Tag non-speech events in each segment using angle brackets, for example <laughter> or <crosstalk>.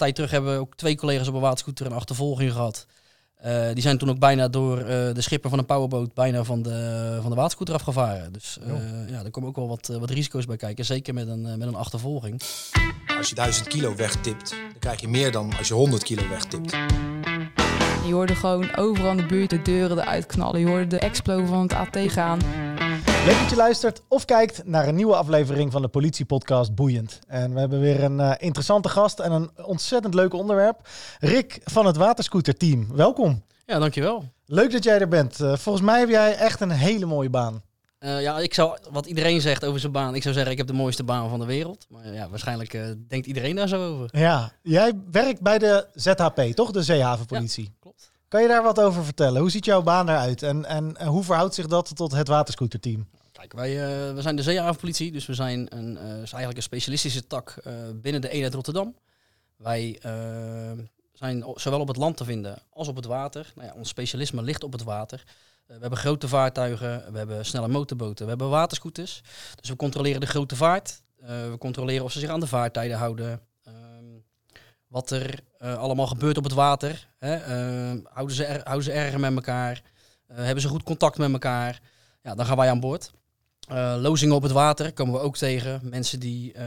tijd terug hebben ook twee collega's op een waterscooter een achtervolging gehad. Eh, die zijn toen ook bijna door eh, de schipper van een powerboot bijna van de, van de waterscooter afgevaren. Dus uh, ja, er komen ook wel wat, wat risico's bij kijken. Zeker met een, met een achtervolging. Als je 1000 kilo wegtipt, dan krijg je meer dan als je 100 kilo wegtipt. Je hoorde gewoon overal in de buurt de deuren eruit knallen. Je hoorde de explo van het AT gaan. Leuk dat je luistert of kijkt naar een nieuwe aflevering van de politiepodcast Boeiend. En we hebben weer een uh, interessante gast en een ontzettend leuk onderwerp. Rick van het Waterscooter-team, welkom. Ja, dankjewel. Leuk dat jij er bent. Uh, volgens mij heb jij echt een hele mooie baan. Uh, ja, ik zou, wat iedereen zegt over zijn baan, ik zou zeggen ik heb de mooiste baan van de wereld. Maar ja, waarschijnlijk denkt iedereen daar zo over. Ja, jij werkt bij de ZHP, toch? De Zeehavenpolitie. Ja. Kan je daar wat over vertellen? Hoe ziet jouw baan eruit en, en, en hoe verhoudt zich dat tot het waterscooterteam? Kijk, wij uh, we zijn de zeehavenpolitie, dus we zijn een, is eigenlijk een specialistische tak uh, binnen de eenheid Rotterdam. Wij zijn zowel op het land te vinden als op het water. Nou ja, ons specialisme ligt op het water. we hebben grote vaartuigen, we hebben snelle motorboten, we hebben waterscooters. Dus we controleren de grote vaart. we controleren of ze zich aan de vaartijden houden. Wat er allemaal gebeurt op het water. Hè? Ehm, houden, ze er, houden ze erger met elkaar? hebben ze goed contact met elkaar? Ja, dan gaan wij aan boord. Lozingen op het water komen we ook tegen. Mensen die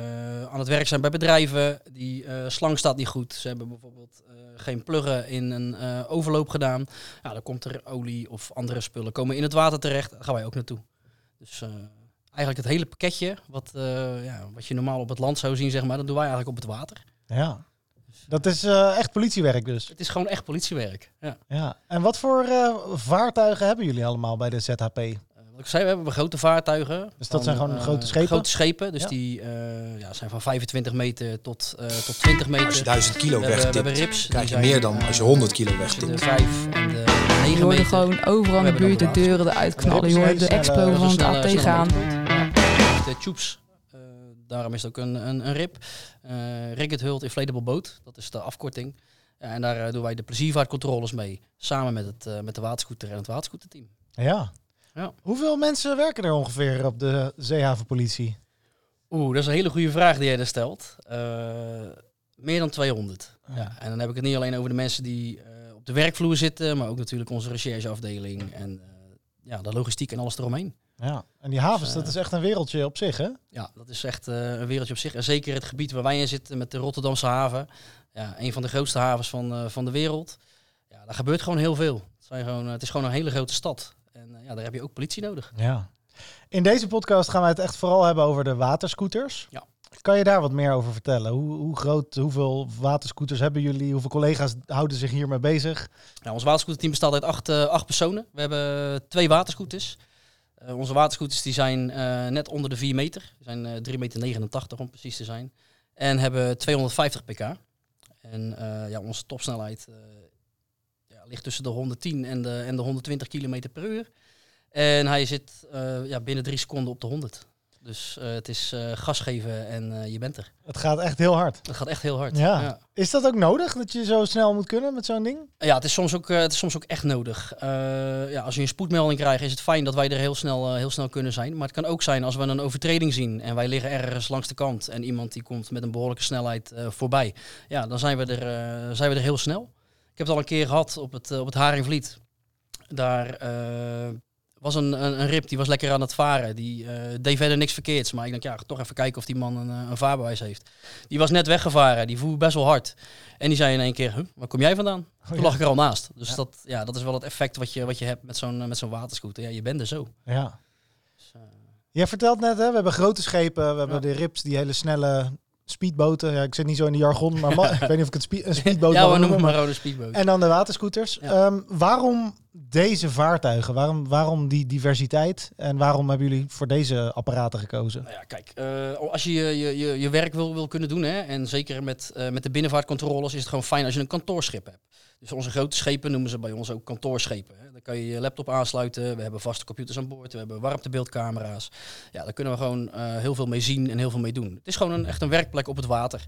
aan het werk zijn bij bedrijven. Die slang staat niet goed. Ze hebben bijvoorbeeld geen pluggen in een overloop gedaan. Ja, dan komt er olie of andere spullen komen in het water terecht. Daar gaan wij ook naartoe. Dus eigenlijk het hele pakketje wat, ja, wat je normaal op het land zou zien, zeg maar, dat doen wij eigenlijk op het water. Ja. Dat is echt politiewerk dus. Het is gewoon echt politiewerk. Ja. ja. En wat voor vaartuigen hebben jullie allemaal bij de ZHP? Wat ik zei, we hebben grote vaartuigen. Dus dat zijn gewoon uh, grote schepen? Grote schepen, dus ja. die uh, ja, zijn van 25 meter tot, uh, tot 20 meter. Als je 1000 kilo we wegtipt, hebben, we hebben rips, krijg je meer dan als je 100 kilo wegtipt. De 5 en de 9 je hoorde meter. gewoon overal in de buurt de deuren eruit knallen. Je hoorde de explo van het AT gaan. De tubes, daarom is het ook een, een, een rip. Rigged Hult Inflatable Boat, dat is de afkorting. En daar doen wij de pleziervaartcontroles mee, samen met, het, met de waterscooter en het waterscooterteam. Ja, ja. Hoeveel mensen werken er ongeveer op de zeehavenpolitie? Oeh, dat is een hele goede vraag die jij daar stelt. Uh, meer dan 200. Ah. Ja. En dan heb ik het niet alleen over de mensen die uh, op de werkvloer zitten, maar ook natuurlijk onze rechercheafdeling en uh, ja, de logistiek en alles eromheen. Ja, en die havens, dus, dat is echt een wereldje op zich, hè? Ja, dat is echt een wereldje op zich. En zeker het gebied waar wij in zitten met de Rotterdamse haven. Ja, een van de grootste havens van, van de wereld. Ja, daar gebeurt gewoon heel veel. Het, zijn gewoon, het is gewoon een hele grote stad. En ja, daar heb je ook politie nodig. Ja. In deze podcast gaan we het echt vooral hebben over de waterscooters. Ja. Kan je daar wat meer over vertellen? Hoe, hoe groot, hoeveel waterscooters hebben jullie? Hoeveel collega's houden zich hiermee bezig? Ja, ons waterscooterteam bestaat uit acht, uh, acht personen. We hebben twee waterscooters. Uh, onze waterscooters die zijn uh, net onder de 4 meter. Die zijn 3,89 meter om precies te zijn. En hebben 250 pk. En ja, onze topsnelheid ligt tussen de 110 en de, en de 120 km per uur. En hij zit uh, ja, binnen drie seconden op de 100. Dus uh, het is uh, gas geven en je bent er. Het gaat echt heel hard. Het gaat echt heel hard. Ja. ja. Is dat ook nodig dat je zo snel moet kunnen met zo'n ding? Ja, het is soms ook, het is soms ook echt nodig. ja, als je een spoedmelding krijgt, is het fijn dat wij er heel snel, heel snel kunnen zijn. Maar het kan ook zijn als we een overtreding zien en wij liggen ergens langs de kant en iemand die komt met een behoorlijke snelheid voorbij. Ja, dan zijn we er, zijn we er heel snel. Ik heb het al een keer gehad op het, op het Haringvliet. Daar was een, een, een, rip, die was lekker aan het varen. Die uh, deed verder niks verkeerds. Maar ik denk, ja, toch even kijken of die man een, een vaarbewijs heeft. Die was net weggevaren, die voer best wel hard. En die zei in één keer, huh, waar kom jij vandaan? Oh, Toen ja. lag ik er al naast. Dus ja. Dat, ja, dat is wel het effect wat je, wat je hebt met zo'n met zo'n waterscooter. Ja, je bent er zo. Ja. Dus, uh... Jij vertelt net, hè, we hebben grote schepen, we hebben de rips, die hele snelle speedboten. Ja, ik zit niet zo in de jargon, maar <laughs> ik weet niet of ik het een speedboot ja, we noemen noemen. maar rode speedboot. En dan de waterscooters. Ja. Um, waarom deze vaartuigen? Waarom, waarom die diversiteit? En waarom hebben jullie voor deze apparaten gekozen? Nou ja, kijk, uh, als je je, je je werk wil, wil kunnen doen, hè, en zeker met, uh, met de binnenvaartcontroles, is het gewoon fijn als je een kantoorschip hebt. Dus onze grote schepen noemen ze bij ons ook kantoorschepen. Hè. Dan kan je je laptop aansluiten. We hebben vaste computers aan boord. We hebben warmtebeeldcamera's. Ja, daar kunnen we gewoon uh, heel veel mee zien en heel veel mee doen. Het is gewoon een, echt een werkplek op het water.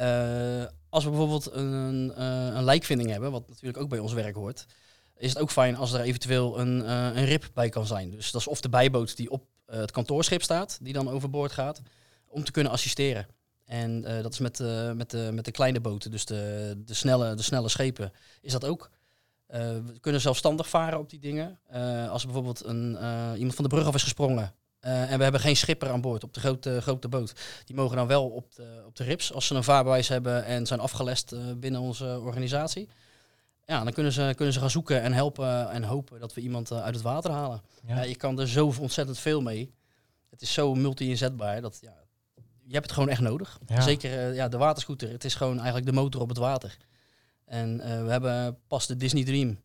Uh, als we bijvoorbeeld een, uh, een lijkvinding hebben, wat natuurlijk ook bij ons werk hoort, is het ook fijn als er eventueel een, een rip bij kan zijn. Dus dat is of de bijboot die op het kantoorschip staat, die dan overboord gaat, om te kunnen assisteren. En eh, dat is met, eh, met, de, met de kleine boten, dus de, de, snelle, de snelle schepen, is dat ook. Eh, we kunnen zelfstandig varen op die dingen. Als er bijvoorbeeld een, iemand van de brug af is gesprongen en we hebben geen schipper aan boord op de grote, grote boot, die mogen dan wel op de, op de rips als ze een vaarbewijs hebben en zijn afgelest binnen onze organisatie. Ja, dan kunnen ze, kunnen ze gaan zoeken en helpen en hopen dat we iemand uit het water halen. Ja. Ja, je kan er zo ontzettend veel mee. Het is zo multi-inzetbaar dat ja, je hebt het gewoon echt nodig. Ja. Zeker eh, ja, de waterscooter. Het is gewoon eigenlijk de motor op het water. En eh, we hebben pas de Disney Dream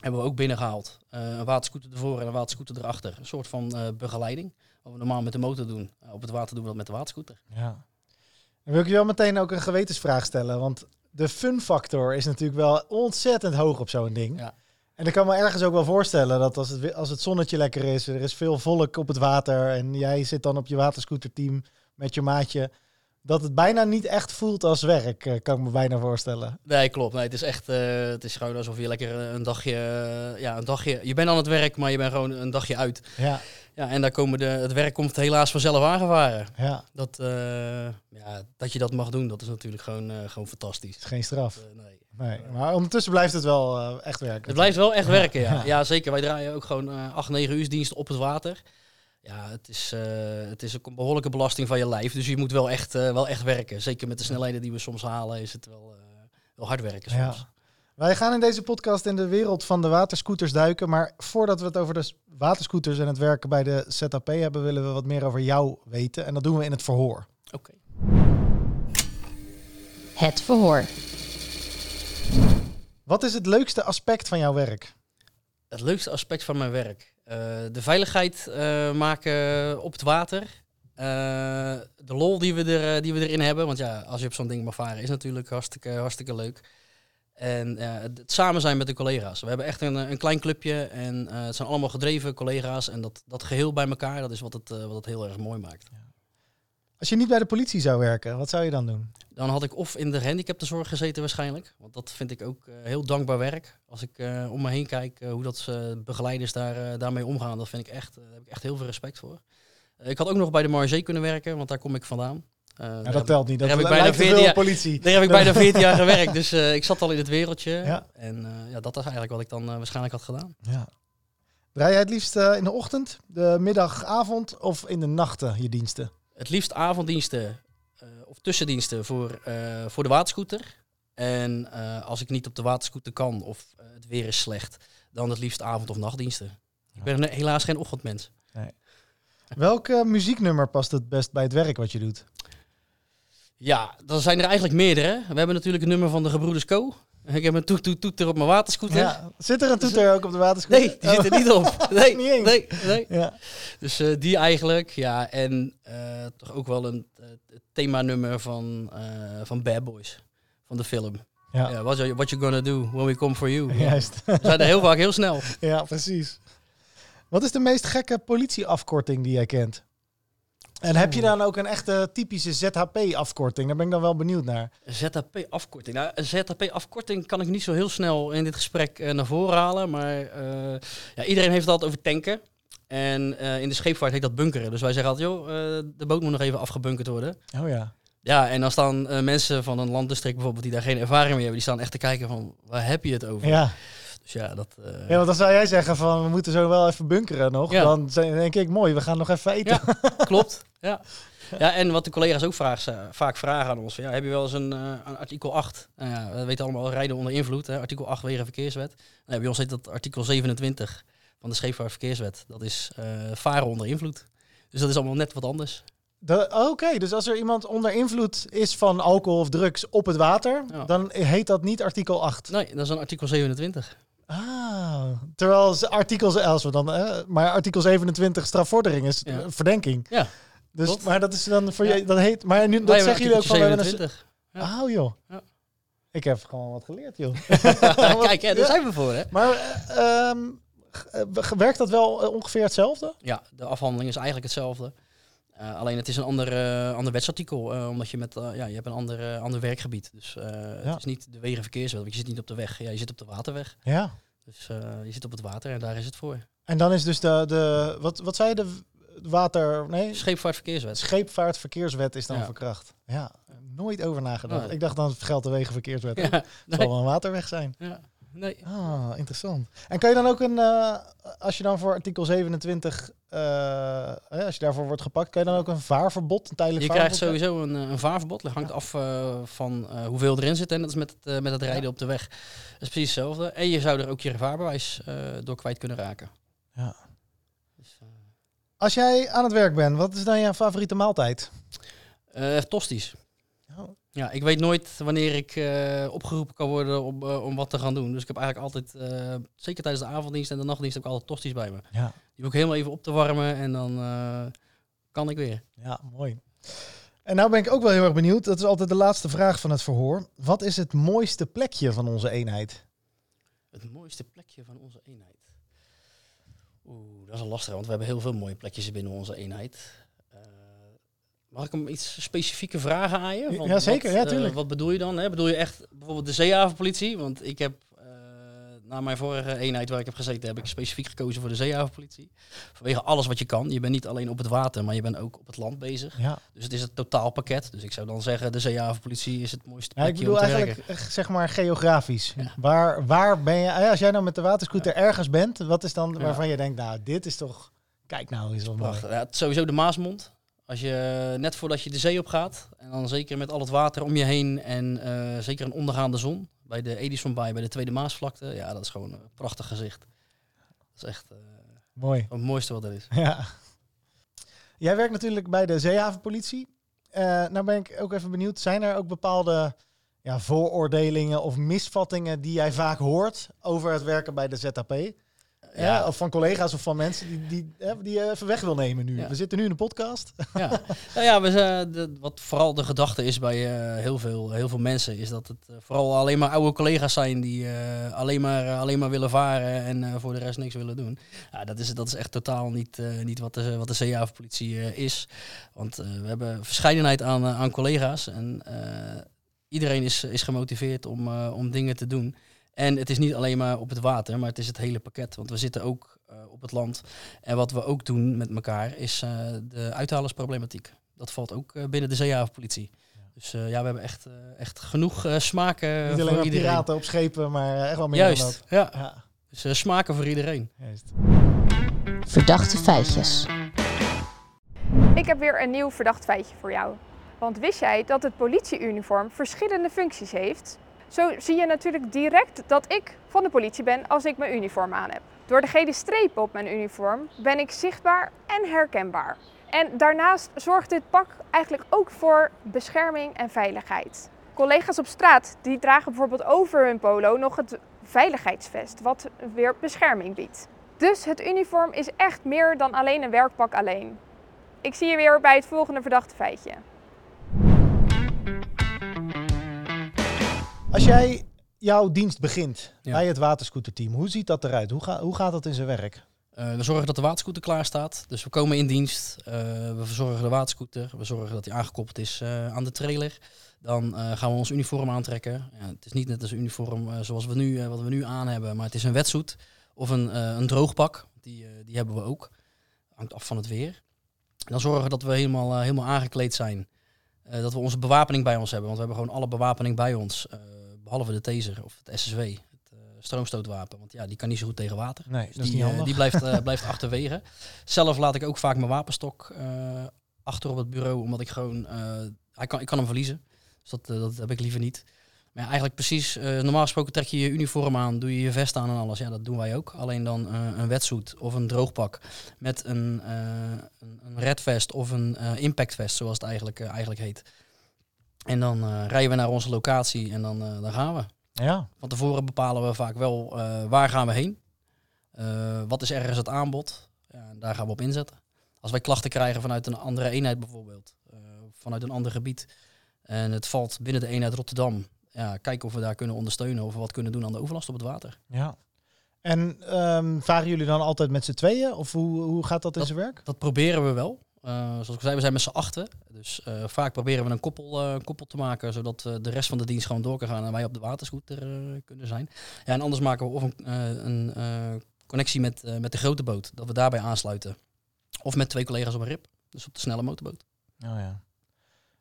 hebben we ook binnengehaald. Eh een waterscooter ervoor en een waterscooter erachter. Een soort van begeleiding. Wat we normaal met de motor doen. Op het water doen we dat met de waterscooter. Ja. Dan wil ik je wel meteen ook een gewetensvraag stellen. Want de fun factor is natuurlijk wel ontzettend hoog op zo'n ding. Ja. En ik kan me ergens ook wel voorstellen dat als het, als het zonnetje lekker is, er is veel volk op het water en jij zit dan op je waterscooterteam met je maatje, dat het bijna niet echt voelt als werk, eh, kan ik me bijna voorstellen. Nee, klopt. Nee, het is echt, eh, het is gewoon alsof je lekker eh, een dagje, ja, een dagje, je bent aan het werk, maar je bent gewoon een dagje uit. Ja, Ja, en daar komen de, het werk komt helaas vanzelf aangevaren. ja, Dat, ja, dat je dat mag doen, dat is natuurlijk gewoon, gewoon fantastisch. is geen straf. Nee. Nee, maar ondertussen blijft het wel echt werken. Het blijft wel echt werken, ja. <laughs> Ja. ja. zeker. Wij draaien ook gewoon 8, 9 uur dienst op het water. Ja, het is, eh, het is een behoorlijke belasting van je lijf. Dus je moet wel echt, eh, wel echt werken. Zeker met de snelheden die we soms halen, is het wel, eh, wel hard werken Ja. soms. Wij gaan in deze podcast in de wereld van de waterscooters duiken. Maar voordat we het over de waterscooters en het werken bij de ZAP hebben, willen we wat meer over jou weten. En dat doen we in het verhoor. Oké. Het verhoor. Wat is het leukste aspect van jouw werk? Het leukste aspect van mijn werk. Eh, de veiligheid eh, maken op het water. Eh, de lol die we, er, die we erin hebben. Want ja, als je op zo'n ding mag varen is natuurlijk hartstikke, hartstikke leuk. En het samen zijn met de collega's. We hebben echt een, een klein clubje en het zijn allemaal gedreven collega's. En dat, dat geheel bij elkaar, dat is wat het, wat het heel erg mooi maakt. Als je niet bij de politie zou werken, wat zou je dan doen? Dan had ik of in de gehandicaptenzorg gezeten waarschijnlijk. Want dat vind ik ook eh, heel dankbaar werk. Als ik eh, om me heen kijk eh, hoe dat begeleiders daar, daarmee omgaan, dat vind ik echt, daar heb ik echt heel veel respect voor. Ik had ook nog bij de Marge kunnen werken, want daar kom ik vandaan. Ja, heb dat telt niet. Dat heb ik bijna te 14 veel jaar- op politie. Daar heb ik bijna <laughs> 14 jaar gewerkt, dus ik zat al in het wereldje. Ja. En ja, dat is eigenlijk wat ik dan waarschijnlijk had gedaan. Ja. Draai jij het liefst in de ochtend, de middag, avond of in de nachten je diensten? Het liefst avonddiensten eh, of tussendiensten voor, eh, voor de waterscooter. En eh, als ik niet op de waterscooter kan of het weer is slecht, dan het liefst avond- of nachtdiensten. Ik ben helaas geen ochtendmens. Welk eh, muzieknummer past het best bij het werk wat je doet? Ja, dan zijn er eigenlijk meerdere. We hebben natuurlijk een nummer van de Gebroeders Co. Ik heb een toet toet toeter op mijn waterscooter. Ja. Zit er een toeter ook op de waterscooter? Nee, die zit er niet op. <laughs> Nee, Niet nee, nee. Ja. Dus eh, die eigenlijk, ja. En eh, toch ook wel een uh, themanummer van, eh, van Bad Boys. Van de film. Ja. Ja, what, you, what you gonna do when we come for you? <laughs> Juist. We zijn er heel vaak heel snel. <laughs> ja, precies. Wat is de meest gekke politieafkorting die jij kent? En heb je dan ook een echte typische ZHP-afkorting? Daar ben ik dan wel benieuwd naar. ZHP-afkorting. Nou, een ZHP-afkorting kan ik niet zo heel snel in dit gesprek eh, naar voren halen. Maar eh, ja, iedereen heeft het altijd over tanken. En eh, in de scheepvaart heet dat bunkeren. Dus wij zeggen altijd, joh, de boot moet nog even afgebunkerd worden. Oh ja. Ja, en dan staan mensen van een landdistrict bijvoorbeeld die daar geen ervaring mee hebben. Die staan echt te kijken van, waar heb je het over? Ja. Dus ja, dat... eh, ja, want dan zou jij zeggen van we moeten zo wel even bunkeren nog. Ja. Dan denk ik mooi, we gaan nog even eten. Ja, <laughs> klopt. Ja. ja, en wat de collega's ook vaak vragen aan ons. Ja, heb je wel eens een, eh, een artikel 8? Nou ja, we weten allemaal rijden onder invloed. Hè? Artikel 8 wegen verkeerswet. Nou, bij ons heet dat artikel 27 van de scheepvaartverkeerswet. Dat is eh, varen onder invloed. Dus dat is allemaal net wat anders. Dat- Oké, dus als er iemand onder invloed is van alcohol of drugs op het water, Ja. dan heet dat niet artikel 8. Nee, dat is een artikel 27. Ah, terwijl ze artikel, als we dan, eh, maar artikel 27 strafvordering is Ja. verdenking. Ja, Dus, maar dat is dan voor je, dat heet, maar nu, dat zeggen jullie ook van, we hebben een, 27. Ja. oh joh. Ja. Ik heb gewoon wat geleerd joh. <laughs> Kijk, hè, daar zijn we voor, hè? Maar eh, ehm, eh, werkt dat wel eh, ongeveer hetzelfde? Ja, de afhandeling is eigenlijk hetzelfde. Eh, alleen het is een ander, eh, ander wetsartikel, eh, omdat je met, ja, je hebt een ander, ander werkgebied. Dus Ja. het is niet de wegenverkeerswet, want je zit niet op de weg. Ja, je zit op de waterweg. Ja. Dus je zit op het water en daar is het voor. En dan is dus de, de wat, wat zei je, de, water... Nee, Scheepvaartverkeerswet. scheepvaartverkeerswet is dan Ja. verkracht. Ja, nooit over nagedacht. Nee. Ik dacht dan het geldt de wegenverkeerswet. Ja, Het zal wel een waterweg zijn. Ja, nee. Ah, interessant. En kan je dan ook een, eh, als je dan voor artikel 27, eh, als je daarvoor wordt gepakt, kan je dan ook een vaarverbod, een tijdelijk Je krijgt sowieso een, eh, een vaarverbod. Dat hangt af van hoeveel erin zit. En dat is met het, met het rijden op de weg. Dat is precies hetzelfde. En je zou er ook je vaarbewijs door kwijt kunnen raken. Ja. Dus, Als jij aan het werk bent, wat is dan jouw favoriete maaltijd? tosties. Ja, ik weet nooit wanneer ik eh, opgeroepen kan worden om, eh, om wat te gaan doen. Dus ik heb eigenlijk altijd, eh, zeker tijdens de avonddienst en de nachtdienst, heb ik altijd tosties bij me. Ja. Die hoef ik helemaal even op te warmen en dan kan ik weer. Ja, mooi. En nou ben ik ook wel heel erg benieuwd. Dat is altijd de laatste vraag van het verhoor. Wat is het mooiste plekje van onze eenheid? Het mooiste plekje van onze eenheid. Oeh, dat is een lastige, want we hebben heel veel mooie plekjes binnen onze eenheid. Mag ik hem iets specifieke vragen aan je? Ja, zeker. Wat, Ja, eh, tuurlijk. wat bedoel je dan? Hè? Bedoel je echt bijvoorbeeld de zeehavenpolitie? Want ik heb eh, na mijn vorige eenheid waar ik heb gezeten, heb ik specifiek gekozen voor de zeehavenpolitie. Vanwege alles wat je kan. Je bent niet alleen op het water, maar je bent ook op het land bezig. Ja, Dus het is het totaalpakket. Dus ik zou dan zeggen, de zeehavenpolitie is het mooiste ja ik bedoel eigenlijk werken. eh, zeg maar geografisch. Ja. Waar, waar ben je, als jij nou met de waterscooter ergens bent, wat is dan waarvan je denkt, nou, dit is toch, kijk nou, is wel mooi. Ja, sowieso de Maasmond. Als je net voordat je de zee op gaat, en dan zeker met al het water om je heen en eh, zeker een ondergaande zon bij de Edison Bay, bij de Tweede Maasvlakte, ja, dat is gewoon een prachtig gezicht. Dat is echt eh, Mooi. het mooiste wat er is. Ja. Jij werkt natuurlijk bij de zeehavenpolitie. Eh nou ben ik ook even benieuwd, zijn er ook bepaalde ja, vooroordelingen of misvattingen die jij vaak hoort over het werken bij de ZAP? Ja. Of van collega's of van mensen die, die, hè, die je even weg wil nemen nu. We zitten nu in een podcast. ja. <laughs> nou ja, we de, wat vooral de gedachte is bij eh, heel, veel, heel veel mensen, is dat het eh, vooral alleen maar oude collega's zijn die eh, alleen, maar, eh, alleen maar willen varen en eh, voor de rest niks willen doen. Ja, dat, is, dat is echt totaal niet, eh, niet wat de, wat de zeehavenpolitie eh, is. Want eh, we hebben verscheidenheid aan, eh, aan collega's en eh, iedereen is, is gemotiveerd om, eh, om dingen te doen. En het is niet alleen maar op het water, maar het is het hele pakket. Want we zitten ook eh, op het land. En wat we ook doen met elkaar is eh, de uithalersproblematiek. Dat valt ook eh, binnen de zeehavenpolitie. Dus eh, ja, we hebben echt, eh, echt genoeg eh, smaken Niet voor alleen maar iedereen. piraten op schepen, maar echt wel meer dan Juist, ja. dat. Ja, Dus eh, smaken voor iedereen. juist. Verdachte feitjes. Ik heb weer een nieuw verdacht feitje voor jou. Want wist jij dat het politieuniform verschillende functies heeft? Zo zie je natuurlijk direct dat ik van de politie ben als ik mijn uniform aan heb. Door de gele strepen op mijn uniform ben ik zichtbaar en herkenbaar. En daarnaast zorgt dit pak eigenlijk ook voor bescherming en veiligheid. Collega's op straat die dragen bijvoorbeeld over hun polo nog het veiligheidsvest, wat weer bescherming biedt. Dus het uniform is echt meer dan alleen een werkpak alleen. Ik zie je weer bij het volgende verdachte feitje. Als jij jouw dienst begint Ja. bij het waterscooterteam, hoe ziet dat eruit? Hoe, ga, hoe gaat dat in zijn werk? Eh, we zorgen dat de waterscooter klaar staat. Dus we komen in dienst. Eh, we verzorgen de waterscooter. We zorgen dat hij aangekoppeld is eh, aan de trailer. Dan gaan we ons uniform aantrekken. Ja, het is niet net als een uniform zoals we nu, wat we nu aan hebben. Maar het is een wetsuit of een, een droogpak. Die, die hebben we ook. Hangt af van het weer. Dan zorgen we dat we helemaal, helemaal aangekleed zijn. Dat we onze bewapening bij ons hebben. Want we hebben gewoon alle bewapening bij ons. Behalve de taser of het SSW. Het eh, stroomstootwapen. Want ja, die kan niet zo goed tegen water. Nee, Dus dat is die, niet eh, die blijft, eh, <laughs> blijft achterwege. Zelf laat ik ook vaak mijn wapenstok achter op het bureau, omdat ik gewoon, hij kan, ik kan hem verliezen. Dus dat, dat heb ik liever niet. Maar ja, eigenlijk precies, normaal gesproken trek je je uniform aan, doe je je vest aan en alles. Ja, dat doen wij ook. Alleen dan een wetsuit of een droogpak met een, eh een, een redvest of een eh, impactvest, zoals het eigenlijk, eigenlijk heet. En dan eh, rijden we naar onze locatie en dan, eh, dan gaan we. Ja, Van tevoren bepalen we vaak wel eh, waar gaan we heen. Wat is ergens het aanbod? Ja, en daar gaan we op inzetten. Als wij klachten krijgen vanuit een andere eenheid bijvoorbeeld, vanuit een ander gebied, en het valt binnen de eenheid Rotterdam, ja, kijken of we daar kunnen ondersteunen of we wat kunnen doen aan de overlast op het water. ja. En ehm, varen jullie dan altijd met z'n tweeën? Of hoe, hoe gaat dat in Dat- zijn werk? Dat proberen we wel. Eh, zoals ik zei, we zijn met z'n achten. Dus eh, vaak proberen we een koppel, eh, koppel te maken, zodat de rest van de dienst gewoon door kan gaan en wij op de waterscooter kunnen zijn. Ja, en anders maken we of een, een connectie met, met de grote boot, dat we daarbij aansluiten. Of met twee collega's op een rip. Dus op de snelle motorboot. Oh ja.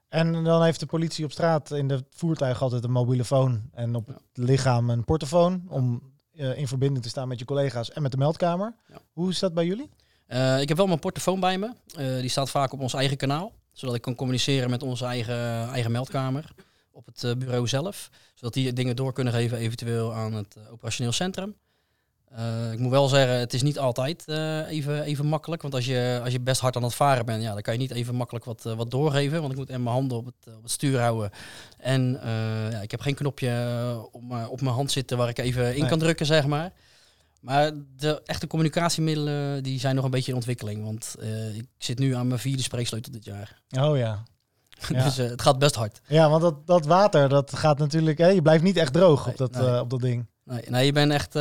En dan heeft de politie op straat in de voertuig altijd een mobiele phone en op Ja. het lichaam een portofoon om in verbinding te staan met je collega's en met de meldkamer. Ja. Hoe is dat bij jullie? Eh, ik heb wel mijn portofoon bij me. Eh, die staat vaak op ons eigen kanaal. Zodat ik kan communiceren met onze eigen, eigen meldkamer op het eh, bureau zelf. Zodat die dingen door kunnen geven eventueel aan het operationeel centrum. Ik moet wel zeggen, het is niet altijd even, even makkelijk. Want als je, als je best hard aan het varen bent, ja, dan kan je niet even makkelijk wat, wat doorgeven. Want ik moet en mijn handen op het, op het stuur houden. En ja, ik heb geen knopje op, mijn- op mijn hand zitten waar ik even in Nee. kan drukken, zeg maar. Maar de echte communicatiemiddelen die zijn nog een beetje in ontwikkeling. Want eh, ik zit nu aan mijn vierde spreeksleutel dit jaar. Oh ja. <laughs> Ja. dus eh, het gaat best hard. Ja, want dat, dat water, dat gaat natuurlijk... Hè, je blijft niet echt droog op, dat, nee. eh, op dat ding. Nee, nee je bent echt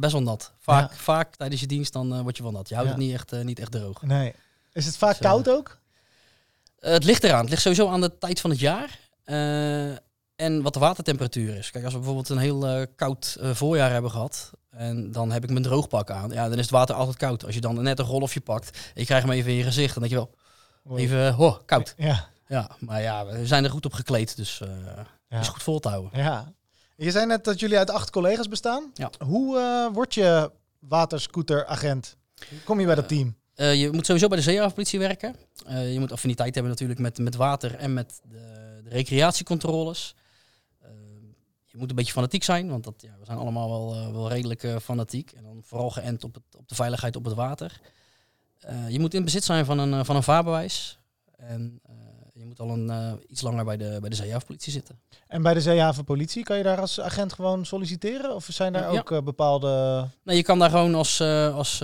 best wel nat. Vaak, Ja. vaak tijdens je dienst dan word je wel nat. Je houdt Ja. het niet echt, niet echt droog. Nee. Is het vaak Dus, koud ook? Het ligt eraan. Het ligt sowieso aan de tijd van het jaar. En wat de watertemperatuur is. Kijk, als we bijvoorbeeld een heel eh, koud eh, voorjaar hebben gehad. En dan heb ik mijn droogpak aan. Ja, dan is het water altijd koud. Als je dan net een golfje pakt. En je krijgt hem even in je gezicht. Dan denk je wel, even, eh, ho, koud. Ja. Ja, maar ja, we zijn er goed op gekleed. Dus Ja. is goed vol te houden. Ja. Je zei net dat jullie uit acht collega's bestaan. Ja. Hoe word je waterscooteragent? Kom je bij dat team? Je moet sowieso bij de zeehavenpolitie werken. Je moet affiniteit hebben natuurlijk met, met water en met de, de recreatiecontroles. Je moet een beetje fanatiek zijn, want dat, ja, we zijn allemaal wel, eh, wel redelijk eh, fanatiek. En dan vooral geënt op, het, op de veiligheid op het water. Eh, je moet in bezit zijn van een, van een vaarbewijs. En moet al een, eh, iets langer bij de, bij de zeehavenpolitie zitten. En bij de zeehavenpolitie, kan je daar als agent gewoon solliciteren? Of zijn daar Ja. ook eh, bepaalde... Nee, je kan daar gewoon als, eh, als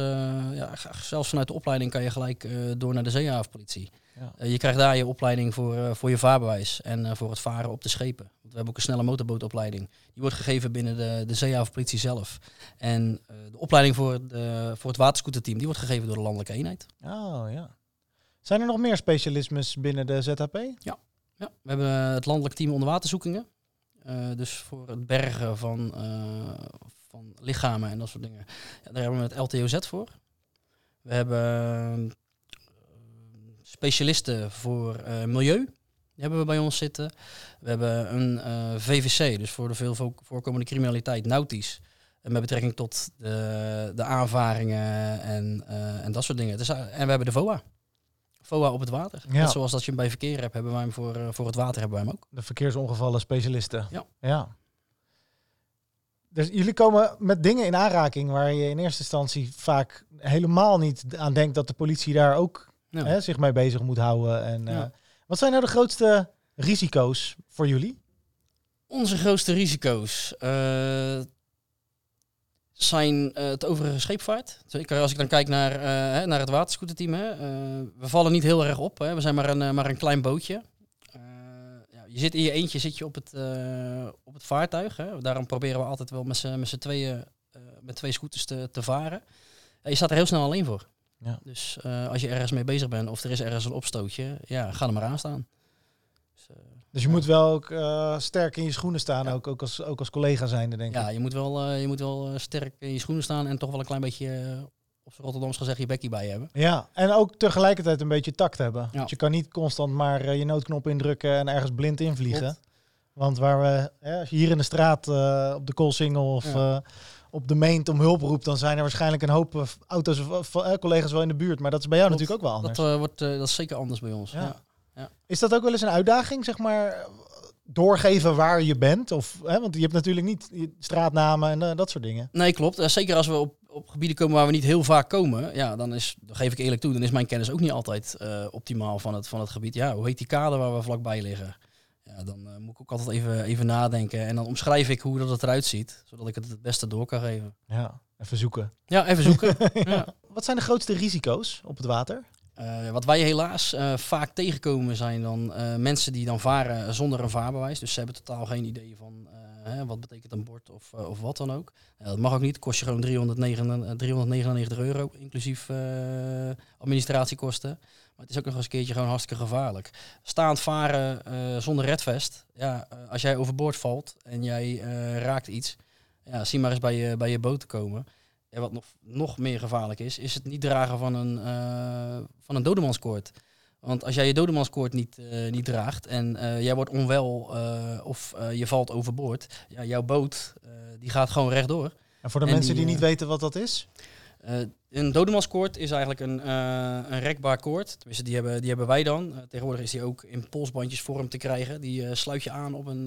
ja, zelfs vanuit de opleiding kan je gelijk door naar de zeehavenpolitie. Ja. Je krijgt daar je opleiding voor, voor je vaarbewijs en voor het varen op de schepen. Want we hebben ook een snelle motorbootopleiding. Die wordt gegeven binnen de, de zeehavenpolitie zelf. En de opleiding voor, de, voor het waterscooterteam, die wordt gegeven door de landelijke eenheid. Oh ja. Zijn er nog meer specialismes binnen de ZHP? Ja, we hebben het landelijk team onderwaterzoekingen. Eh, dus voor het bergen van, eh, van lichamen en dat soort dingen. Ja, daar hebben we het LTOZ voor. We hebben eh, specialisten voor eh, milieu. Die hebben we bij ons zitten. We hebben een eh, VVC, dus voor de veel vo- voorkomende criminaliteit, nautisch. En met betrekking tot de, de aanvaringen en, eh, en dat soort dingen. Dus, eh, en we hebben de VOA. VOA op het water. Ja. Net zoals dat je hem bij verkeer hebt, hebben wij hem voor, eh, voor het water hebben wij hem ook. De verkeersongevallen specialisten. Ja. ja. Dus jullie komen met dingen in aanraking waar je in eerste instantie vaak helemaal niet aan denkt dat de politie daar ook Ja. hè, zich mee bezig moet houden. En, eh. Wat zijn nou de grootste risico's voor jullie? Onze grootste risico's eh, zijn eh, het overige scheepvaart. Zeker als ik dan kijk naar, eh, naar het waterscooterteam. Hè. eh, we vallen niet heel erg op. Hè. We zijn maar een, maar een klein bootje. Ja, je zit in je eentje zit je op, het, op het vaartuig. Hè. Daarom proberen we altijd wel met z'n tweeën met twee scooters te, te varen. Je staat er heel snel alleen voor. Ja. Dus als je ergens mee bezig bent of er is ergens een opstootje, ja, ga er maar aan staan. Dus, Dus je Ja. moet wel ook eh, sterk in je schoenen staan, Ja. ook, ook, als, ook als collega zijnde, denk Ja, ik. je moet wel, eh, je moet wel eh, sterk in je schoenen staan en toch wel een klein beetje, op Rotterdams gezegd, je bekkie bij hebben. Ja, en ook tegelijkertijd een beetje tact hebben. Ja. Want je kan niet constant maar je noodknop indrukken en ergens blind invliegen. Want waar we, als je hier in de straat op de Koolsingel of Ja. op de Meent om hulp roept, dan zijn er waarschijnlijk een hoop auto's of collega's wel in de buurt. Maar dat is bij jou natuurlijk ook wel anders. Dat, wordt, dat is zeker anders bij ons. Ja. Is dat ook wel eens een uitdaging, zeg maar, doorgeven waar je bent? Of, hè, want je hebt natuurlijk niet je straatnamen en eh, dat soort dingen. Nee, klopt. Eh, zeker als we op, op gebieden komen waar we niet heel vaak komen, ja, dan is, dan geef ik eerlijk toe, dan is mijn kennis ook niet altijd eh, optimaal van het, van het gebied. Ja, hoe heet die kade waar we vlakbij liggen? Ja, dan moet ik ook altijd even, even nadenken en dan omschrijf ik hoe dat het eruit ziet, zodat ik het het beste door kan geven. Ja, even zoeken. Ja, even zoeken. <laughs> ja. Wat zijn de grootste risico's op het water? Eh, wat wij helaas eh, vaak tegenkomen zijn dan eh, mensen die dan varen zonder een vaarbewijs. Dus ze hebben totaal geen idee van wat betekent een bord of, of wat dan ook. Dat mag ook niet. Kost je gewoon 309, eh, 399 euro, inclusief administratiekosten. Maar het is ook nog eens een keertje gewoon hartstikke gevaarlijk. Staand varen zonder redvest. Ja, als jij overboord valt en jij raakt iets. Ja, zie maar eens bij je, bij je boot te komen. Ja, wat nog, nog meer gevaarlijk is, is het niet dragen van een, eh van een dodemanskoord. Want als jij je dodemanskoord niet, eh, niet draagt en eh, jij wordt onwel of je valt overboord, ja, jouw boot die gaat gewoon rechtdoor. En voor de En mensen die, die, niet weten wat dat is? Een dodemanskoord is eigenlijk een, een rekbaar koord. Tenminste, die hebben, die hebben wij dan. Tegenwoordig is die ook in polsbandjesvorm te krijgen. Die sluit je aan op een,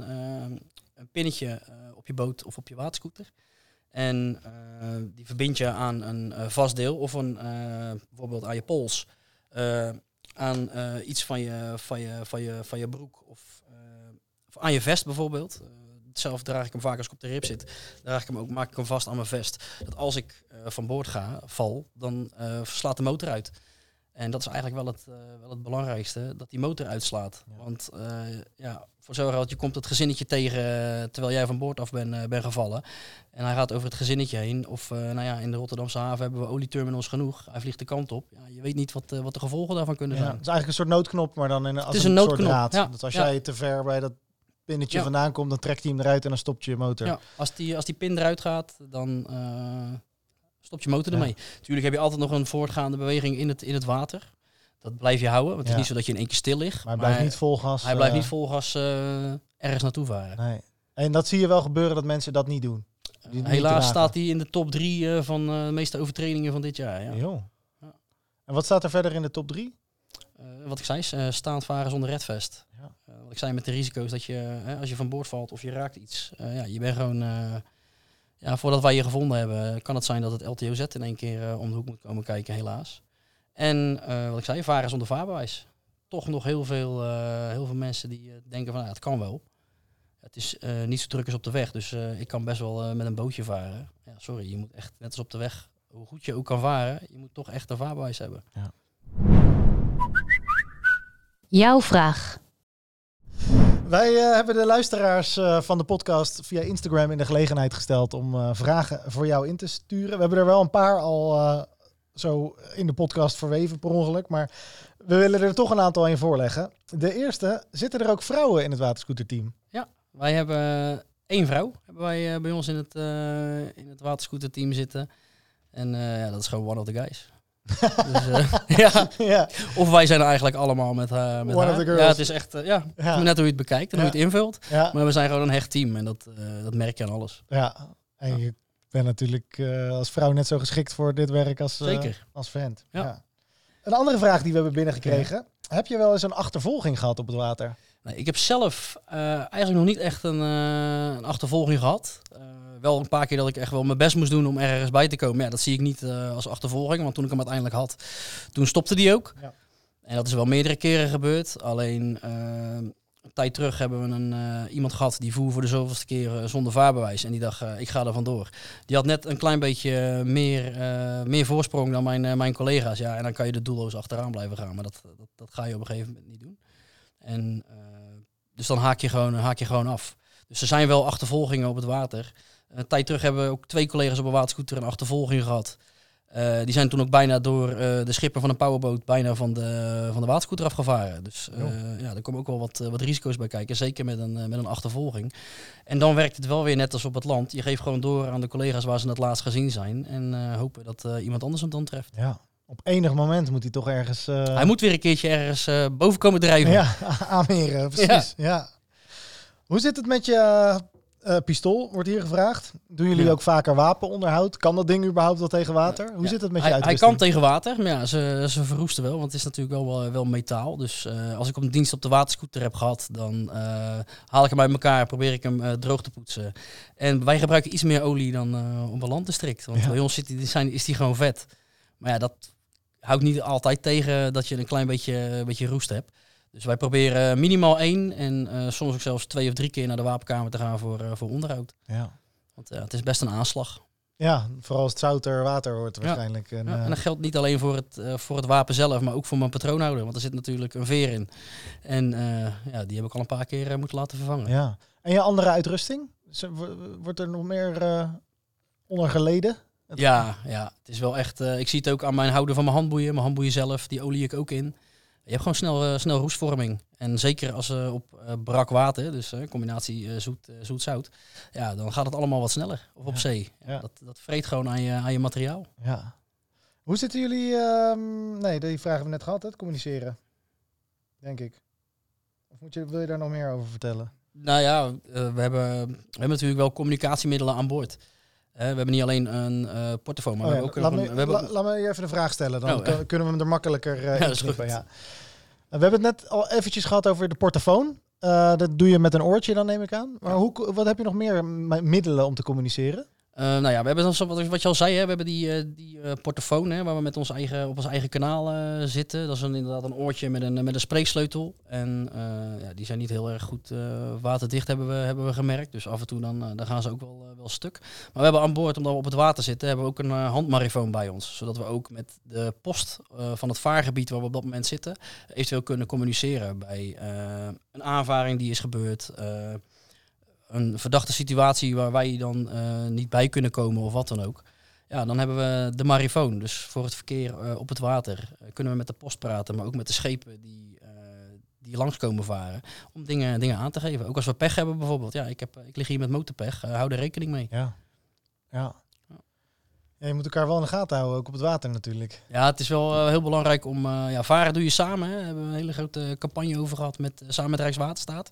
een pinnetje op je boot of op je waterscooter. En eh, die verbind je aan een eh, vast deel of een, eh, bijvoorbeeld aan je pols. aan iets van je, van, je, van, je, van je broek of, aan je vest bijvoorbeeld. Zelf draag ik hem vaak als ik op de rib zit. Draag ik hem ook, maak ik hem vast aan mijn vest. Dat als ik van boord ga, val, dan slaat de motor uit. En dat is eigenlijk wel het, eh, wel het belangrijkste, dat die motor uitslaat. Ja. Want eh, ja, voor zover geld, je komt het gezinnetje tegen eh, terwijl jij van boord af bent bent gevallen. En hij gaat over het gezinnetje heen. Of nou ja, in de Rotterdamse haven hebben we olieterminals genoeg. Hij vliegt de kant op. Ja, je weet niet wat, wat de gevolgen daarvan kunnen Ja, zijn. het is eigenlijk een soort noodknop, maar dan in, als is een, een soort draad. ja. Dat als jij te ver bij dat pinnetje vandaan komt, dan trekt hij hem eruit en dan stopt je motor. Ja, als die, als die pin eruit gaat, dan stopt je motor ermee. Natuurlijk heb je altijd nog een voortgaande beweging in het, in het water. Dat blijf je houden, want het is niet zo dat je in één keer stil ligt. Maar hij blijft niet vol gas. hij blijft eh, niet vol gas eh, ergens naartoe varen. Nee. En dat zie je wel gebeuren dat mensen dat niet doen. Die Helaas staat hij in de top drie eh, van de meeste overtredingen van dit jaar. Ja. Ja. En wat staat er verder in de top drie? Wat ik zei, is, staand varen zonder redvest. Ja. Wat ik zei met de risico's dat je, als je van boord valt of je raakt iets, ja, je bent gewoon, ja, voordat wij je gevonden hebben, kan het zijn dat het LTOZ in één keer eh, om de hoek moet komen kijken, helaas. En eh, wat ik zei, varen zonder vaarbewijs. Toch nog heel veel, eh, heel veel mensen die eh, denken van, nou, het kan wel. Het is eh, niet zo druk als op de weg, dus eh, ik kan best wel met een bootje varen. Ja, sorry, je moet echt, net als op de weg, hoe goed je ook kan varen, je moet toch echt een vaarbewijs hebben. Jouw vraag. Wij eh, hebben de luisteraars eh, van de podcast via Instagram in de gelegenheid gesteld om eh, vragen voor jou in te sturen. We hebben er wel een paar al zo in de podcast verweven per ongeluk, maar we willen er toch een aantal in voorleggen. De eerste, zitten er ook vrouwen in het waterscooterteam? Wij hebben één vrouw hebben wij, bij ons in het, in het waterscooterteam zitten. En ja, dat is gewoon one of the guys. Dus, eh, <laughs> ja. ja, Of wij zijn eigenlijk allemaal met, haar met One haar. of the girls. Ja, het is echt, eh, ja, ja, net hoe je het bekijkt en hoe je het invult. Maar we zijn gewoon een hecht team en dat, eh, dat merk je aan alles. ja. En je bent natuurlijk eh, als vrouw net zo geschikt voor dit werk als, eh, Zeker. als vent. Ja. Ja. Een andere vraag die we hebben binnengekregen. Heb je wel eens een achtervolging gehad op het water? Nee, ik heb zelf eh, eigenlijk nog niet echt een, eh, een achtervolging gehad. Eh, wel een paar keer dat ik echt wel mijn best moest doen om ergens bij te komen. Maar ja, dat zie ik niet als achtervolging, want toen ik hem uiteindelijk had, toen stopte die ook. Ja. En dat is wel meerdere keren gebeurd. Alleen een tijd terug hebben we een, iemand gehad die voer voor de zoveelste keer zonder vaarbewijs. En die dacht, ik ga er vandoor. Die had net een klein beetje meer, meer voorsprong dan mijn, mijn collega's. Ja, en dan kan je er doelloos achteraan blijven gaan. Maar dat, dat, dat ga je op een gegeven moment niet doen. En, eh, dus dan haak je, gewoon, haak je gewoon af. Dus er zijn wel achtervolgingen op het water. Een tijd terug hebben we ook twee collega's op een waterscooter een achtervolging gehad. Eh, die zijn toen ook bijna door eh, de schipper van een powerboot bijna van de, van de waterscooter afgevaren. Dus ja, er komen ook wel wat, wat risico's bij kijken. Zeker met een, met een achtervolging. En dan werkt het wel weer net als op het land. Je geeft gewoon door aan de collega's waar ze het laatst gezien zijn. En hopen dat iemand anders hem dan treft. Ja. Op enig moment moet hij toch ergens... eh, Hij moet weer een keertje ergens eh, boven komen drijven. Ja, <laughs> aanmeren, precies. Ja. Hoe zit het met je eh, pistool, wordt hier gevraagd. Doen jullie Ja. ook vaker wapenonderhoud? Kan dat ding überhaupt wel tegen water? Hoe Ja. zit het met je hij, hij uitrusting? kan tegen water, maar ja, ze, ze verroesten wel, want het is natuurlijk wel, wel, metaal. Dus als ik op dienst op de waterscooter heb gehad, dan haal ik hem uit elkaar, probeer ik hem droog te poetsen. En wij gebruiken iets meer olie dan op een landdistrict, want Ja. bij ons zit die, zijn, is die gewoon vet. Maar ja, dat houdt niet altijd tegen dat je een klein beetje, een beetje roest hebt. Dus wij proberen minimaal één en eh, soms ook zelfs twee of drie keer naar de wapenkamer te gaan voor, eh, voor onderhoud. Ja. Want ja, het is best een aanslag. ja, vooral als het zouter water wordt Ja. waarschijnlijk. En, Ja, eh, en dat geldt niet alleen voor het, eh, voor het wapen zelf, maar ook voor mijn patroonhouder. Want er zit natuurlijk een veer in. En eh, ja, die heb ik al een paar keer eh, moeten laten vervangen. ja. en je andere uitrusting? Wordt er nog meer eh onder geleden? Ja, ja, het is wel echt. eh, ik zie het ook aan mijn houden van mijn handboeien. Mijn handboeien zelf, die olie ik ook in. Je hebt gewoon snel, eh, snel roestvorming. En zeker als uh, op brak water, dus combinatie zoet, zoet-zout, ja, dan gaat het allemaal wat sneller. Of op Ja. zee. Ja. Dat, dat vreet gewoon aan je, aan je materiaal. Ja. Hoe zitten jullie... ehm, nee, die vraag hebben we net gehad, het communiceren. Denk ik. Of moet je, wil je daar nog meer over vertellen? Nou ja, we, hebben, we hebben natuurlijk wel communicatiemiddelen aan boord. We hebben niet alleen een eh portofoon, maar Oh we ja, hebben ook laat, me, een... We hebben, la- laat me je even een vraag stellen. Dan Oh, kunnen we hem er makkelijker <laughs> dat is inknippen, goed. Ja. We hebben het net al eventjes gehad over de portofoon. Eh, dat doe je met een oortje dan, neem ik aan. Maar hoe, wat heb je nog meer middelen om te communiceren? Eh, nou ja, we hebben dan, wat, wat je al zei, we hebben die, eh, die eh, portofoon hè, waar we met ons eigen, op ons eigen kanaal zitten. Dat is een, inderdaad een oortje met een, met een spreeksleutel. En ja, die zijn niet heel erg goed waterdicht, hebben we, hebben we gemerkt. Dus af en toe dan, dan gaan ze ook wel, wel stuk. Maar we hebben aan boord, omdat we op het water zitten, hebben we ook een handmarifoon bij ons. Zodat we ook met de post van het vaargebied waar we op dat moment zitten, eventueel kunnen communiceren bij een aanvaring die is gebeurd. Een verdachte situatie waar wij dan eh, niet bij kunnen komen of wat dan ook. Ja, dan hebben we de marifoon. Dus voor het verkeer eh, op het water eh, kunnen we met de post praten, maar ook met de schepen die, die langskomen varen. Om dingen, dingen aan te geven. Ook als we pech hebben bijvoorbeeld. Ja, ik, heb, ik lig hier met motorpech. hou er rekening mee. Ja. ja. Ja, je moet elkaar wel in de gaten houden, ook op het water natuurlijk. Ja, het is wel heel belangrijk om... ja, varen doe je samen. Hè. Daar hebben we een hele grote campagne over gehad met, samen met Rijkswaterstaat.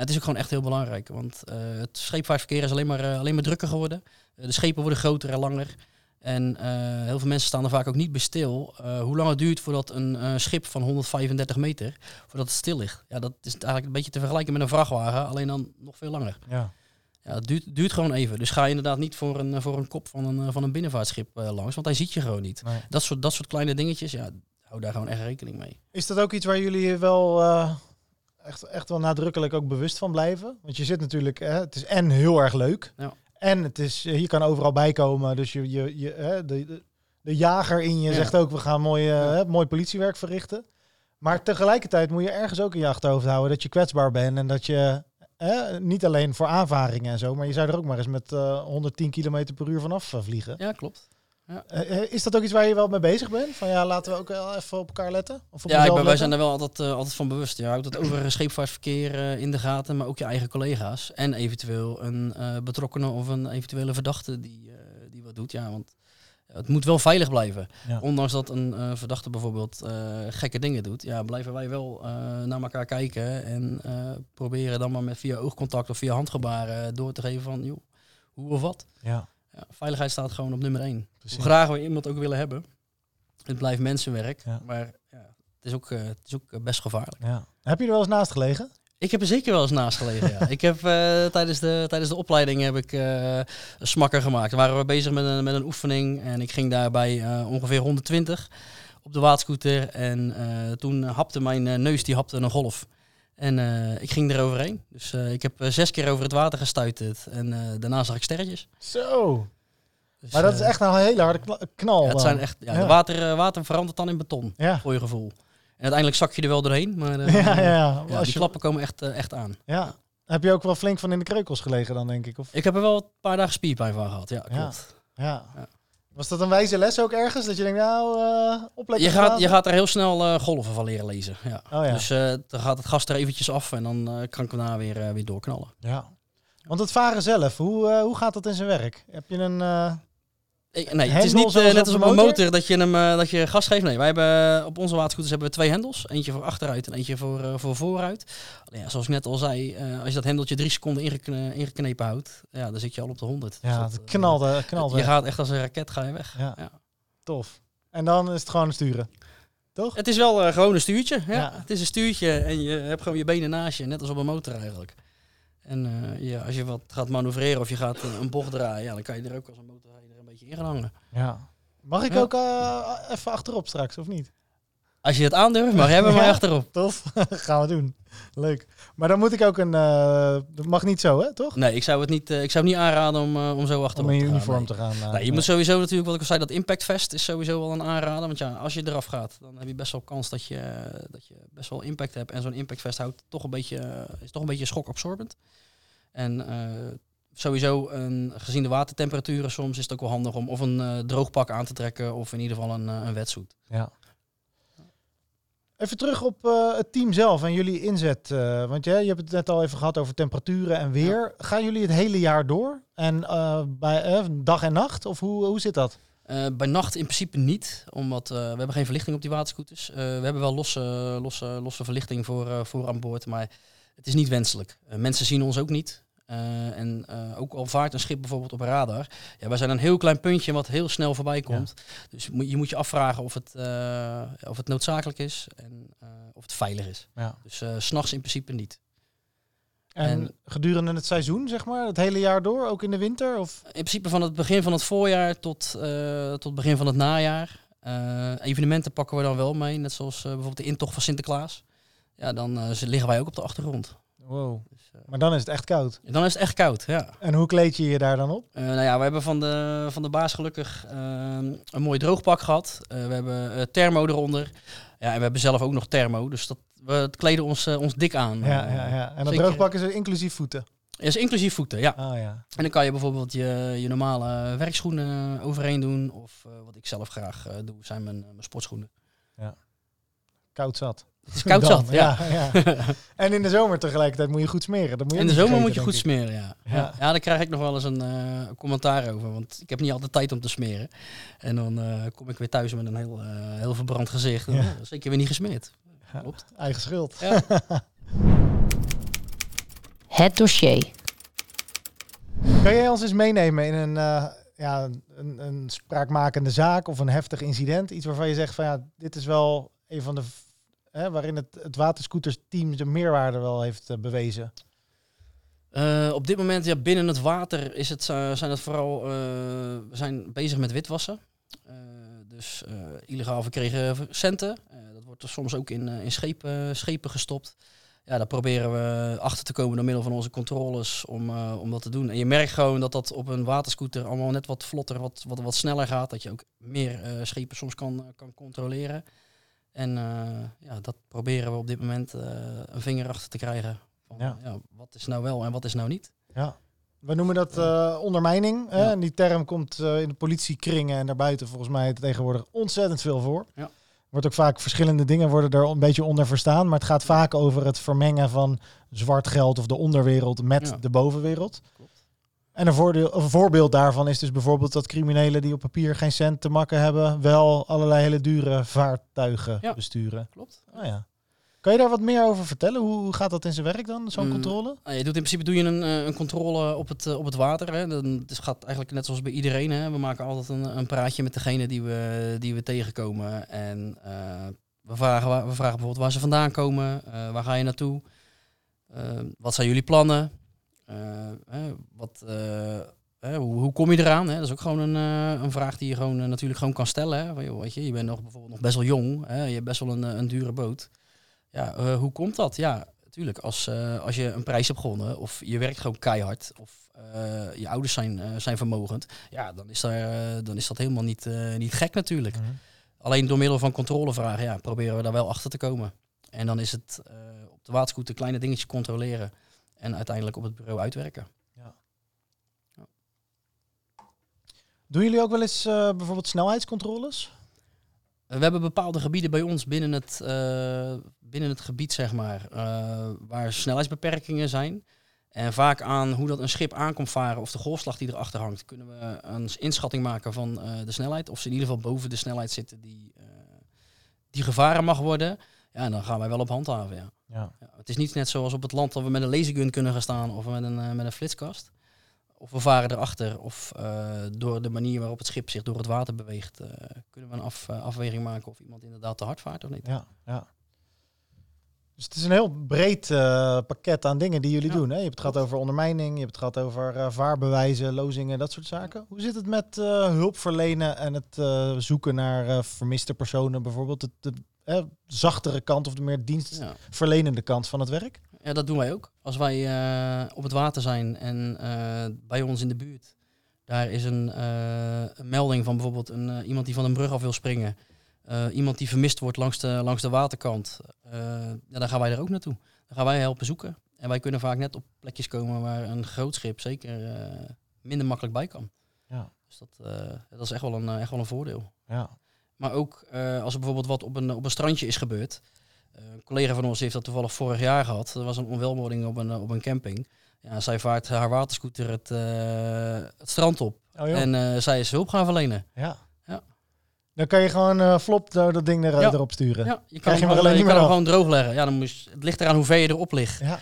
Het is ook gewoon echt heel belangrijk. Want eh, het scheepvaartverkeer is alleen maar, eh, alleen maar drukker geworden. Eh, de schepen worden groter en langer. En heel veel mensen staan er vaak ook niet bij stil. hoe lang het duurt voordat een schip van 135 meter voordat het stil ligt. Ja, dat is eigenlijk een beetje te vergelijken met een vrachtwagen, alleen dan nog veel langer. Ja. Ja, het duurt, duurt gewoon even. Dus ga je inderdaad niet voor een, voor een kop van een, van een binnenvaartschip langs, want hij ziet je gewoon niet. Nee. Dat soort, dat soort kleine dingetjes, ja, hou daar gewoon echt rekening mee. Is dat ook iets waar jullie wel echt, echt wel nadrukkelijk ook bewust van blijven? Want je zit natuurlijk, hè, het is en heel erg leuk. Ja. En het is, je kan overal bij komen. Dus je, je, je, hè, de, de, de jager in je Ja. zegt ook, we gaan mooi, eh, hè, mooi politiewerk verrichten. Maar tegelijkertijd moet je ergens ook in je achterhoofd houden dat je kwetsbaar bent. En dat je, hè, niet alleen voor aanvaringen en zo, maar je zou er ook maar eens met eh, 110 km per uur vanaf eh, vliegen. Ja, klopt. Eh, eh, is dat ook iets waar je wel mee bezig bent? Van ja, laten we ook wel even op elkaar letten? Of op Ja, ik ben, wij letten? zijn er wel altijd, eh, altijd van bewust. Je houdt het over scheepvaartverkeer in de gaten, maar ook je eigen collega's. En eventueel een eh, betrokkene of een eventuele verdachte die, die wat doet. Ja, want het moet wel veilig blijven. Ja. Ondanks dat een verdachte bijvoorbeeld gekke dingen doet, ja, blijven wij wel naar elkaar kijken en proberen dan maar met via oogcontact of via handgebaren door te geven van joh, hoe of wat. Ja, Ja, veiligheid staat gewoon op nummer één. precies. Hoe graag we iemand ook willen hebben. Het blijft mensenwerk, Ja. maar ja, het is ook, eh, het is ook eh, best gevaarlijk. Ja. Heb je er wel eens naast gelegen? Ik heb er zeker wel eens naast gelegen. ja. <laughs> ik heb eh, tijdens, de, tijdens de opleiding heb ik een smakker gemaakt. Waren we bezig met een, met een oefening en ik ging daarbij ongeveer 120 op de waatscooter. En toen hapte mijn neus die hapte een golf. En eh, ik ging er overheen. Dus eh, ik heb eh, zes keer over het water gestuiterd. En daarna zag ik sterretjes. Zo. Dus, Maar dat is echt nou een hele harde knal. ja, het zijn echt, ja, water, water verandert dan in beton, Ja. voor je gevoel. En uiteindelijk zak je er wel doorheen. Maar <laughs> Ja, ja, die je- klappen komen echt, echt aan. ja. Heb je ook wel flink van in de kreukels gelegen dan, denk ik? Of? Ik heb er wel een paar dagen spierpijn van gehad. Ja, Ja. klopt. Ja. Ja. Was dat een wijze les ook ergens? Dat je denkt, nou, eh opletten. Je gaat, je gaat er heel snel eh, golven van leren lezen. Ja. Oh ja. Dus eh, dan gaat het gas er eventjes af en dan kan ik daarna weer, weer doorknallen. ja. Want het varen zelf, hoe, hoe gaat dat in zijn werk? Heb je een... eh, Ik- nee, het is niet eh, net als op een motor? motor dat je, hem, eh, dat je gas geeft. Nee, wij hebben op onze waterscooters hebben we twee hendels. Eentje voor achteruit en eentje voor, eh, voor vooruit. Ja, zoals ik net al zei, eh, als je dat hendeltje drie seconden ingekne- ingeknepen houdt, ja, dan zit je al op de 100. Dus ja, dat, eh, knalt, eh, knalt Je gaat echt als een raket ga je weg. Ja. Ja. Tof. En dan is het gewoon sturen. Toch? Het is wel eh, gewoon een stuurtje. Ja. Ja. Het is een stuurtje en je hebt gewoon je benen naast je, net als op een motor eigenlijk. En eh, ja, als je wat gaat manoeuvreren of je gaat eh, een bocht draaien, ja, dan kan je er ook als een motorrijder hangen. Ja. Mag ik Ja. ook eh, even achterop straks, of niet? Als je het aandurft, mag jij bij mij <laughs> Ja. achterop. Tof. <laughs> Gaan we doen. Leuk. Maar dan moet ik ook een... eh, dat mag niet zo, hè? Toch? Nee, ik zou het niet, eh, ik zou het niet aanraden om, om zo achterop Om in te gaan, uniform nee. te gaan. Nee, je moet sowieso natuurlijk, wat ik al zei, dat Impact Vest is sowieso wel een aanrader. Want ja, als je eraf gaat, dan heb je best wel kans dat je, dat je best wel impact hebt. En zo'n Impact Vest houdt toch een beetje, is toch een beetje schokabsorbent. En eh, sowieso, een, gezien de watertemperaturen soms, is het ook wel handig om of een eh droogpak aan te trekken of in ieder geval een, eh, een wetsuit. Ja. Even terug op eh, het team zelf en jullie inzet. eh, want je, je hebt het net al even gehad over temperaturen en weer. Gaan jullie het hele jaar door? En eh, bij dag en nacht? Of hoe, hoe zit dat? Eh, bij nacht in principe niet, omdat eh, we hebben geen verlichting op die waterscooters. Eh, we hebben wel losse, losse, losse verlichting voor, eh, voor aan boord, maar het is niet wenselijk. Mensen zien ons ook niet. Eh, en eh, ook al vaart een schip bijvoorbeeld op radar, ja, wij zijn een heel klein puntje wat heel snel voorbij komt. Dus je moet, je afvragen of het, eh, of het noodzakelijk is en of het veilig is. Ja. Dus s s'nachts in principe niet. En, En- gedurende het seizoen, zeg maar, het hele jaar door, ook in de winter? Of? In principe van het begin van het voorjaar tot, tot begin van het najaar. Evenementen pakken we dan wel mee, net zoals bijvoorbeeld de intocht van Sinterklaas. Ja, dan liggen wij ook op de achtergrond. Wow. Dus, eh, Maar dan is het echt koud. dan is het echt koud, ja. En hoe kleed je je daar dan op? Eh, nou ja, we hebben van de, van de baas gelukkig eh, een mooi droogpak gehad. Eh, we hebben eh, thermo eronder. Ja, en we hebben zelf ook nog thermo, dus dat, we kleden ons, ons dik aan. Ja, ja, ja. En dat zeker. droogpak is er inclusief voeten. is inclusief voeten, ja. Ah ja. En dan kan je bijvoorbeeld je, je normale werkschoenen overheen doen. Of eh, wat ik zelf graag eh, doe, zijn mijn, mijn sportschoenen. Koud zat. Het is koud zat, ja. ja. en in de zomer tegelijkertijd moet je goed smeren. Dat moet je In de zomer moet je goed ik. smeren, ja. Ja. ja. Daar krijg ik nog wel eens een eh, commentaar over. Want ik heb niet altijd tijd om te smeren. En dan eh, kom ik weer thuis met een heel, eh, heel verbrand gezicht. En, oh, zeker weer niet gesmeerd. Ja. Klopt. Eigen schuld. Ja. <laughs> Het dossier. Kan jij ons eens meenemen in een, eh, ja, een, een spraakmakende zaak of een heftig incident? Iets waarvan je zegt van ja, dit is wel een van de... waarin het, het waterscootersteam de meerwaarde wel heeft eh, bewezen. Eh, op dit moment, ja, binnen het water is het, eh, zijn het vooral... we zijn bezig met witwassen. Dus illegaal verkregen centen. Dat wordt soms ook in, in schepen, schepen gestopt. Ja, daar proberen we achter te komen door middel van onze controles om, om dat te doen. En je merkt gewoon dat dat op een waterscooter allemaal net wat vlotter, wat, wat, wat sneller gaat. Dat je ook meer schepen soms kan, kan controleren. En eh, ja, dat proberen we op dit moment eh, een vinger achter te krijgen. Van, Ja. ja. wat is nou wel en wat is nou niet? Ja. We noemen dat eh, ondermijning. Hè? Ja. En die term komt in de politiekringen en daarbuiten volgens mij tegenwoordig ontzettend veel voor. Ja. Wordt ook vaak verschillende dingen worden er een beetje onder verstaan. Maar het gaat vaak over het vermengen van zwart geld of de onderwereld met Ja. de bovenwereld. Klopt. En een, voordeel, een voorbeeld daarvan is dus bijvoorbeeld dat criminelen die op papier geen cent te makken hebben, wel allerlei hele dure vaartuigen Ja. besturen. Klopt. Ah, ja. Kan je daar wat meer over vertellen? Hoe, gaat dat in zijn werk dan, zo'n Mm. controle? Nou, je doet in principe doe je een, eh, een controle op het, eh, op het water. Hè. Dan, het is- gaat eigenlijk net zoals bij iedereen. Hè. We maken altijd een, een praatje met degene die we, die we tegenkomen. En eh, we, vragen, waar- we vragen bijvoorbeeld waar ze vandaan komen. eh, waar ga je naartoe? Wat zijn jullie plannen? Eh, wat, eh, hoe, hoe kom je eraan? Hè? Dat is ook gewoon een, eh, een vraag die je gewoon, natuurlijk gewoon kan stellen. Hè? Van, joh, weet je, je bent nog, bijvoorbeeld nog best wel jong. Hè? Je hebt best wel een, een dure boot. Ja, hoe komt dat? Ja, natuurlijk. Als, als je een prijs hebt gewonnen of je werkt gewoon keihard of je ouders zijn, zijn vermogend, ja, dan is, daar, dan is dat helemaal niet, niet gek natuurlijk. Alleen door middel van controlevragen ja, proberen we daar wel achter te komen. En dan is het op de waterscooter kleine dingetjes controleren en uiteindelijk op het bureau uitwerken. Doen jullie ook wel eens eh, bijvoorbeeld snelheidscontroles? Eh, We hebben bepaalde gebieden bij ons binnen het, eh, binnen het gebied, zeg maar, waar snelheidsbeperkingen zijn. En vaak aan hoe dat een schip aankomt varen of de golfslag die erachter hangt, kunnen we een inschatting maken van de snelheid. Of ze in ieder geval boven de snelheid zitten die, die gevaren mag worden. Ja, en dan gaan wij wel op handhaven, ja. Ja. Ja, het is niet net zoals op het land dat we met een lasergun kunnen gaan staan of met een, eh, met een flitskast. Of we varen erachter, of eh, door de manier waarop het schip zich door het water beweegt, eh, kunnen we een af, afweging maken of iemand inderdaad te hard vaart of niet. Ja, ja. Dus het is een heel breed pakket aan dingen die jullie Ja, doen. Hè? Je hebt het gehad over ondermijning, je hebt het gehad over vaarbewijzen, lozingen, dat soort zaken. Hoe zit het met eh, hulp verlenen en het zoeken naar vermiste personen bijvoorbeeld? Het, de eh, zachtere kant of de meer dienstverlenende kant van het werk? Ja, dat doen wij ook. Als wij eh, op het water zijn en eh, bij ons in de buurt, daar is een, eh, een melding van bijvoorbeeld een, iemand die van een brug af wil springen. iemand die vermist wordt langs de, langs de waterkant. ja, dan gaan wij er ook naartoe. Dan gaan wij helpen zoeken. En wij kunnen vaak net op plekjes komen waar een groot schip zeker minder makkelijk bij kan. Ja. Dus dat, dat is echt wel een, echt wel een voordeel. Ja. Maar ook eh, als er bijvoorbeeld wat op een, op een strandje is gebeurd. Eh, een collega van ons heeft dat toevallig vorig jaar gehad. Er was een onwelwording op een, eh, op een camping. Ja, zij vaart haar waterscooter het, het strand op. Oh. En zij is hulp gaan verlenen. ja. Ja. Dan kan je gewoon flop dat ding er, Ja. erop sturen. Ja, je kan Krijg je hem alleen je kan hem gewoon droogleggen. Ja, dan moest, het ligt eraan hoe ver je erop ligt. Ja.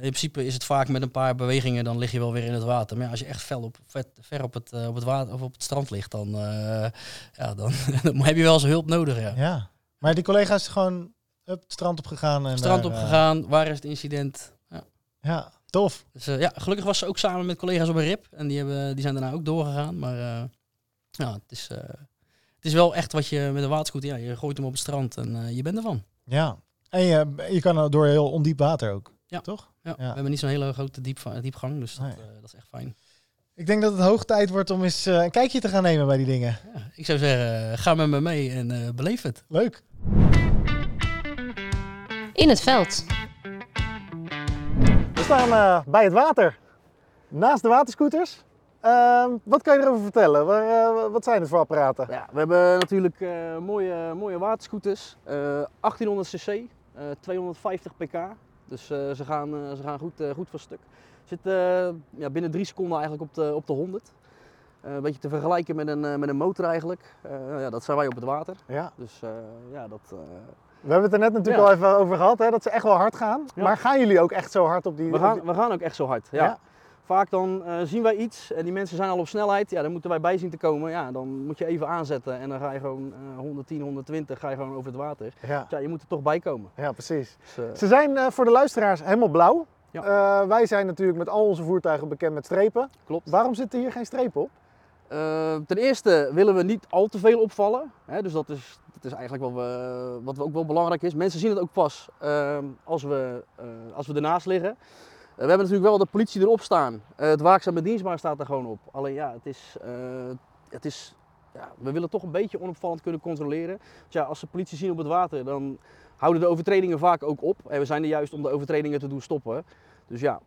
In principe is het vaak met een paar bewegingen, dan lig je wel weer in het water. Maar ja, als je echt fel op, vet, ver op het, eh, op, het water, of op het strand ligt, dan, eh, ja, dan, <laughs> dan heb je wel zijn hulp nodig. Ja. Ja. Maar die collega is gewoon up, het strand op gegaan. En strand daar, op eh, gegaan, waar is het incident? Ja. ja, tof. Dus ja, gelukkig was ze ook samen met collega's op een rip. En die, hebben, die zijn daarna ook doorgegaan. Maar ja, het is, het is wel echt wat je met een waterscooter, ja, je gooit hem op het strand en je bent ervan. Ja. En je, je kan door heel ondiep water ook. Ja. Toch? Ja, Ja. We hebben niet zo'n hele grote diep, diepgang, dus dat, Nee. eh, dat is echt fijn. Ik denk dat het hoog tijd wordt om eens eh, een kijkje te gaan nemen bij die dingen. Ja, ik zou zeggen, eh, ga met me mee en eh, beleef het. Leuk. In het veld. We staan eh, bij het water. Naast de waterscooters. Ehm, wat kan je erover vertellen? Waar, eh, wat zijn het voor apparaten? Ja, we hebben natuurlijk eh, mooie, mooie waterscooters. Eh 1800 cc, eh 250 pk. Dus eh, ze gaan, eh, ze gaan goed, eh, goed van stuk. Zit ja, binnen drie seconden eigenlijk op de, op de 100. Eh, een beetje te vergelijken met een, met een motor eigenlijk. Eh, ja, dat zijn wij op het water. Ja. Dus ja, dat... We hebben het er net natuurlijk Ja. al even over gehad, hè, dat ze echt wel hard gaan. Ja. Maar gaan jullie ook echt zo hard op die... we, op gaan, die- we gaan ook echt zo hard. Ja. Vaak dan eh, zien wij iets en die mensen zijn al op snelheid. Ja, dan moeten wij bij zien te komen. Ja, dan moet je even aanzetten en dan ga je gewoon eh 110, 120 ga je gewoon over het water. Ja. Ja, je moet er toch bij komen. ja, precies. Dus, eh, Ze zijn eh, voor de luisteraars helemaal blauw. Ja. Eh, wij zijn natuurlijk met al onze voertuigen bekend met strepen. klopt. Waarom zitten hier geen strepen op? Eh, ten eerste willen we niet al te veel opvallen. Hè, dus dat is, dat is eigenlijk wat, we, wat ook wel belangrijk is. Mensen zien het ook pas ehm, als, we, eh, als we ernaast liggen. We hebben natuurlijk wel de politie erop staan. Eh, het waakzame dienstbaar staat er gewoon op. Alleen ja, het is, eh, het is, ja, we willen toch een beetje onopvallend kunnen controleren. Want ja, als ze politie zien op het water, dan houden de overtredingen vaak ook op. En we zijn er juist om de overtredingen te doen stoppen. Dus ja,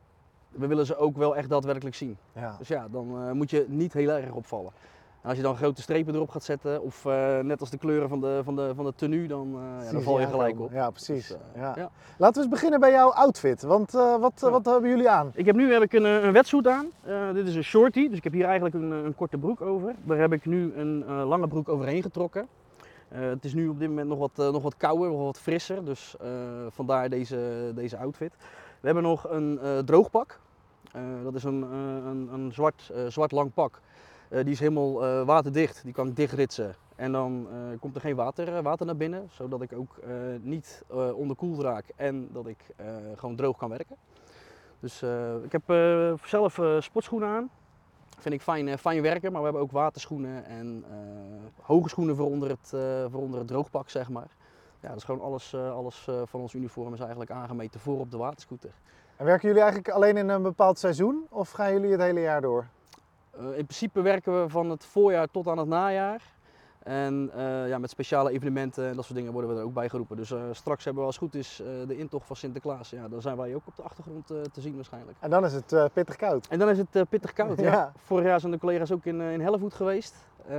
we willen ze ook wel echt daadwerkelijk zien. Ja. Dus ja, dan eh, moet je niet heel erg opvallen. En als je dan grote strepen erop gaat zetten, of eh, net als de kleuren van de, van de, van de tenue, dan, eh, ja, dan val je gelijk op. Ja, precies. Dus, eh, ja. Laten we eens beginnen bij jouw outfit. Want wat, wat hebben jullie aan? Ik heb nu heb ik een, een wetsuit aan. Dit is een shorty, dus ik heb hier eigenlijk een, een korte broek over. Daar heb ik nu een lange broek overheen getrokken. Het is nu op dit moment nog wat, nog wat kouder, nog wat frisser, dus vandaar deze, deze outfit. We hebben nog een droogpak. Dat is een, een, een zwart, zwart lang pak. Eh, die is helemaal eh, waterdicht, die kan ik dichtritsen. En dan eh, komt er geen water, water naar binnen, zodat ik ook niet onderkoeld raak en dat ik gewoon droog kan werken. Dus ik heb zelf sportschoenen aan. Vind ik fijn, fijn werken, maar we hebben ook waterschoenen en hoge schoenen voor onder, het, voor onder het droogpak, zeg maar. Ja, dat is gewoon alles, alles van ons uniform is eigenlijk aangemeten voor op de waterscooter. En werken jullie eigenlijk alleen in een bepaald seizoen of gaan jullie het hele jaar door? Eh, in principe werken we van het voorjaar tot aan het najaar. En eh, ja, met speciale evenementen en dat soort dingen worden we er ook bij geroepen. Dus eh, straks hebben we als het goed is de intocht van Sinterklaas. Ja, dan zijn wij ook op de achtergrond te zien waarschijnlijk. En dan is het pittig koud. En dan is het pittig koud. Ja. <laughs> Ja. Vorig jaar zijn de collega's ook in, in Hellevoet geweest. Eh,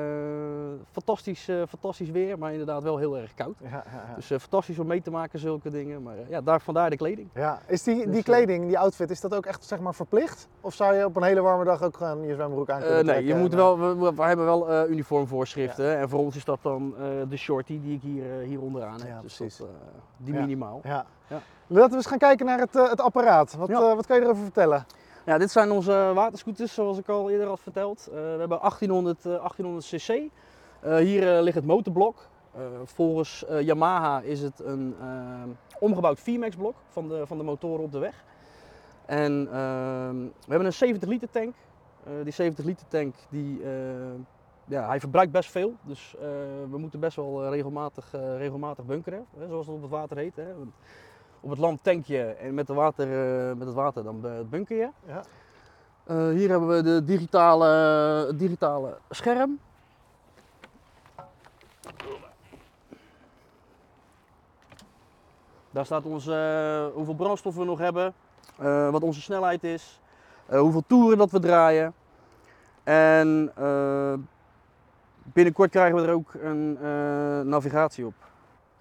fantastisch, eh, fantastisch weer, maar inderdaad wel heel erg koud. Ja, ja, ja. Dus eh, fantastisch om mee te maken, zulke dingen. Maar ja, daar, vandaar de kleding. Ja, is die, Dus, die kleding, die outfit, is dat ook echt zeg maar verplicht? Of zou je op een hele warme dag ook gewoon je zwembroek aan kunnen nee, je moet wel, we, hebben wel uniformvoorschriften. En voor ons is dat dan de shorty die ik hier, hier onderaan heb. Dus precies. dat, die minimaal. Ja. Ja. Laten we eens gaan kijken naar het, het apparaat. Wat, wat kan je erover vertellen? Ja, dit zijn onze waterscooters, zoals ik al eerder had verteld. Eh, we hebben 1800, eh, 1800 cc. Eh, hier eh, ligt het motorblok. Eh, volgens eh, Yamaha is het een eh, omgebouwd VMAX blok van de, van de motoren op de weg. En ehm, we hebben een 70 liter tank. Eh, die 70 liter tank die, eh, ja, hij verbruikt best veel. Dus eh, we moeten best wel eh, regelmatig, eh, regelmatig bunkeren, hè, zoals het op het water heet. Hè. Op het land tank je en met, de water, eh, met het water dan eh, bunker je. Ja. Eh, hier hebben we de digitale, het digitale scherm. Daar staat ons, hoeveel brandstof we nog hebben, wat onze snelheid is, hoeveel toeren dat we draaien. En binnenkort krijgen we er ook een navigatie op.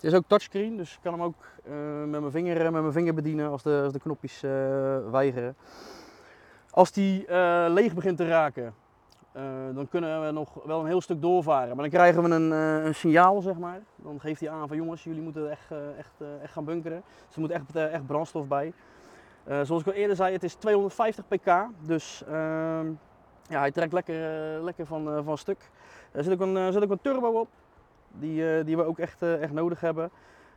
Het is ook touchscreen, dus ik kan hem ook eh, met, mijn vinger, met mijn vinger bedienen als de, als de knopjes eh, weigeren. Als die eh, leeg begint te raken, dan kunnen we nog wel een heel stuk doorvaren. Maar dan krijgen we een, een signaal, zeg maar. Dan geeft hij aan van jongens, jullie moeten echt, echt, echt gaan bunkeren. Dus er moet echt, echt brandstof bij. Zoals ik al eerder zei, het is 250 pk. Dus ehm, ja, hij trekt lekker, lekker van, van stuk. Er zit ook een, zit ook een turbo op, die, eh, die we ook echt, eh, echt nodig hebben.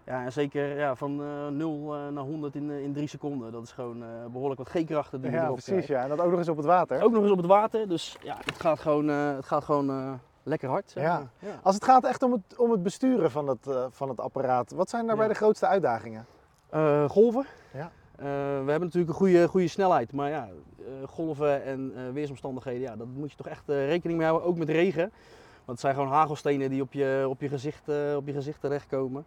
Ja, en zeker ja, van eh 0 naar 100 in, in 3 seconden. Dat is gewoon eh, behoorlijk wat G-krachten die Ja, erop precies. Ja. En dat ook nog eens op het water. Ook nog eens op het water, dus ja, het gaat gewoon, het gaat gewoon lekker hard. Ja. Als het gaat echt om het, om het besturen van het, van het apparaat, wat zijn daarbij Ja. de grootste uitdagingen? Golven. Ja. We hebben natuurlijk een goede, goede snelheid, maar ja, golven en weersomstandigheden, ja, dat moet je toch echt rekening mee houden, ook met regen. Want het zijn gewoon hagelstenen die op je, op je, gezicht, eh, op je gezicht terechtkomen.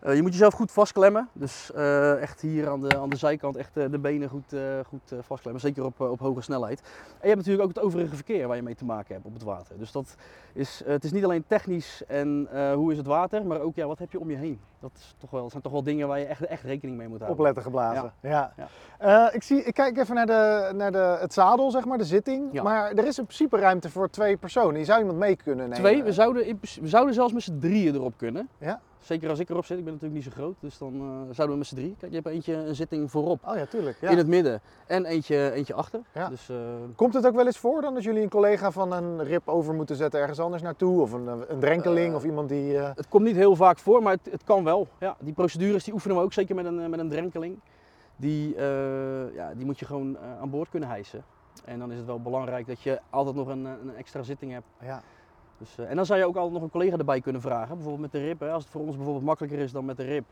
Eh, je moet jezelf goed vastklemmen, dus eh, echt hier aan de, aan de zijkant echt eh, de benen goed, goed vastklemmen, zeker op, op hoge snelheid. En je hebt natuurlijk ook het overige verkeer waar je mee te maken hebt op het water. Dus dat is, het is niet alleen technisch en hoe is het water, maar ook ja, wat heb je om je heen. Dat, is toch wel, dat zijn toch wel dingen waar je echt, echt rekening mee moet houden. Opletten geblazen. Ja. Ja. Ik, zie, ik kijk even naar, de, naar de, het zadel, zeg maar, de zitting. Ja. Maar er is in principe ruimte voor twee personen. Je zou iemand mee kunnen nemen. Twee, we zouden, in we zouden zelfs met z'n drieën erop kunnen. Ja? Zeker als ik erop zit, ik ben natuurlijk niet zo groot, dus dan eh, zouden we met z'n drie. Kijk, je hebt eentje een zitting voorop Oh ja, tuurlijk. Ja. in het midden en eentje, eentje achter. Ja. Dus, eh, Komt het ook wel eens voor dan dat jullie een collega van een rip over moeten zetten ergens anders naartoe? Of een, een drenkeling Eh, of iemand die... eh, het komt niet heel vaak voor, maar het, het kan wel. Ja, die procedures die oefenen we ook zeker met een, eh, met een drenkeling. Die, eh, ja, die moet je gewoon eh, aan boord kunnen hijsen. En dan is het wel belangrijk dat je altijd nog een, eh, een extra zitting hebt. ja. Dus, eh, en dan zou je ook altijd nog een collega erbij kunnen vragen. Bijvoorbeeld met de rib. Hè. Als het voor ons bijvoorbeeld makkelijker is dan met de rib.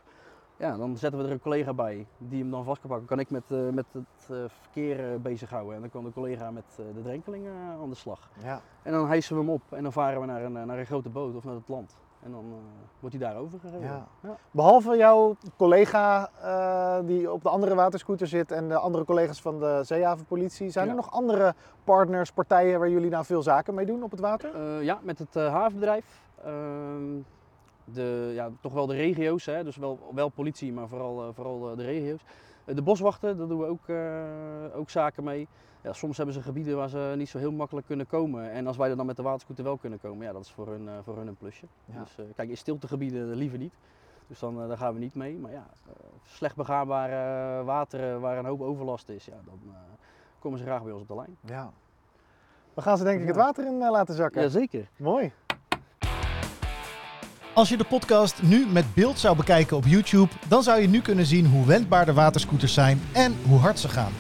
Ja, dan zetten we er een collega bij die hem dan vast kan pakken. Kan ik met, eh, met het eh, verkeer bezighouden. En dan kan de collega met de drenkeling eh, aan de slag. ja. En dan hijsen we hem op en dan varen we naar een, naar een grote boot of naar het land. En dan eh, wordt hij daar overgereden. Ja. Ja. Behalve jouw collega eh, die op de andere waterscooter zit en de andere collega's van de zeehavenpolitie, zijn er nog andere partners, partijen waar jullie nou veel zaken mee doen op het water? Eh, ja, met het havenbedrijf. Ehm, de, ja, toch wel de regio's, hè? dus wel, wel politie, maar vooral, vooral de regio's. De boswachten, daar doen we ook, eh, ook zaken mee. Ja, soms hebben ze gebieden waar ze niet zo heel makkelijk kunnen komen. En als wij er dan met de waterscooter wel kunnen komen, ja, dat is voor hun, eh, voor hun een plusje. Ja. Dus eh, kijk, in stiltegebieden liever niet. Dus dan daar gaan we niet mee. Maar ja, slecht begaanbare wateren waar een hoop overlast is, ja, dan komen ze graag bij ons op de lijn. Ja. We gaan ze denk ik het water in laten zakken. Jazeker. Mooi. Als je de podcast nu met beeld zou bekijken op YouTube, dan zou je nu kunnen zien hoe wendbaar de waterscooters zijn en hoe hard ze gaan.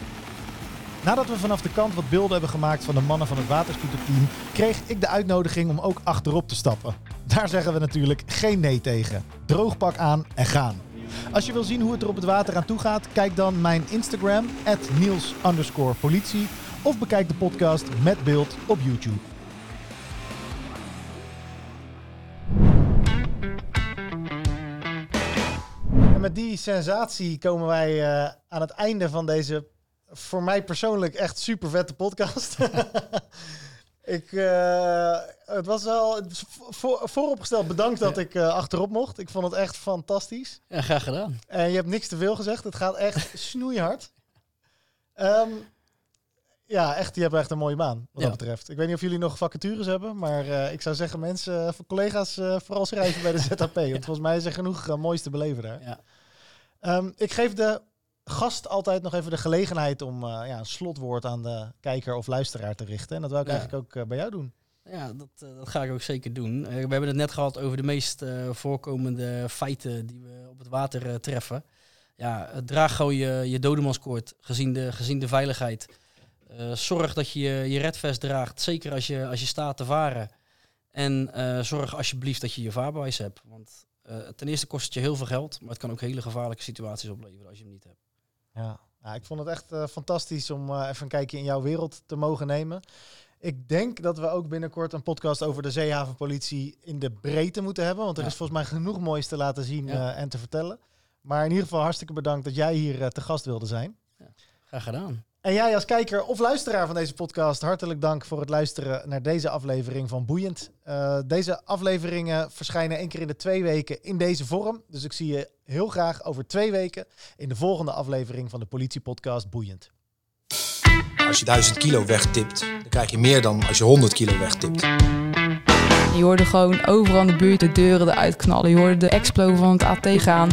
Nadat we vanaf de kant wat beelden hebben gemaakt van de mannen van het waterscooterteam, kreeg ik de uitnodiging om ook achterop te stappen. Daar zeggen we natuurlijk geen nee tegen. Droogpak aan en gaan. Als je wil zien hoe het er op het water aan toe gaat, kijk dan mijn Instagram, Niels politie, of bekijk de podcast met beeld op YouTube. Met die sensatie komen wij eh, aan het einde van deze voor mij persoonlijk echt super vette podcast. <laughs> ik, eh, het was wel voor, vooropgesteld bedankt dat ik eh, achterop mocht. Ik vond het echt fantastisch. Ja, graag gedaan. En je hebt niks te veel gezegd. Het gaat echt <laughs> snoeihard. Ehm, ja, echt, je hebt echt een mooie baan wat Ja. dat betreft. Ik weet niet of jullie nog vacatures hebben, maar eh, ik zou zeggen mensen, eh, voor collega's, eh, vooral schrijven bij de <laughs> ZHP. Want volgens mij is er genoeg eh, moois te beleven daar. Ja. Ehm, ik geef de gast altijd nog even de gelegenheid om ja, een slotwoord aan de kijker of luisteraar te richten. En dat wil ik eigenlijk ook bij jou doen. Ja, dat, dat ga ik ook zeker doen. We hebben het net gehad over de meest voorkomende feiten die we op het water treffen. Ja, draag gewoon je, je dodemanskoord gezien de, gezien de veiligheid. Eh, zorg dat je je redvest draagt, zeker als je, als je staat te varen. En eh, zorg alsjeblieft dat je je vaarbewijs hebt. Want eh, ten eerste kost het je heel veel geld, maar het kan ook hele gevaarlijke situaties opleveren als je hem niet hebt. Ja, ja ik vond het echt fantastisch om even een kijkje in jouw wereld te mogen nemen. Ik denk dat we ook binnenkort een podcast over de zeehavenpolitie in de breedte moeten hebben. Want er Ja. is volgens mij genoeg moois te laten zien Ja. en te vertellen. Maar in ieder geval hartstikke bedankt dat jij hier te gast wilde zijn. Graag gedaan. En jij als kijker of luisteraar van deze podcast, hartelijk dank voor het luisteren naar deze aflevering van Boeiend. Uh, deze afleveringen verschijnen één keer in de twee weken in deze vorm. Dus ik zie je heel graag over twee weken in de volgende aflevering van de politiepodcast Boeiend. Als je 1000 kilo wegtipt, dan krijg je meer dan als je 100 kilo wegtipt. Je hoorde gewoon overal in de buurt de deuren eruit knallen. Je hoorde de explo van het AT gaan.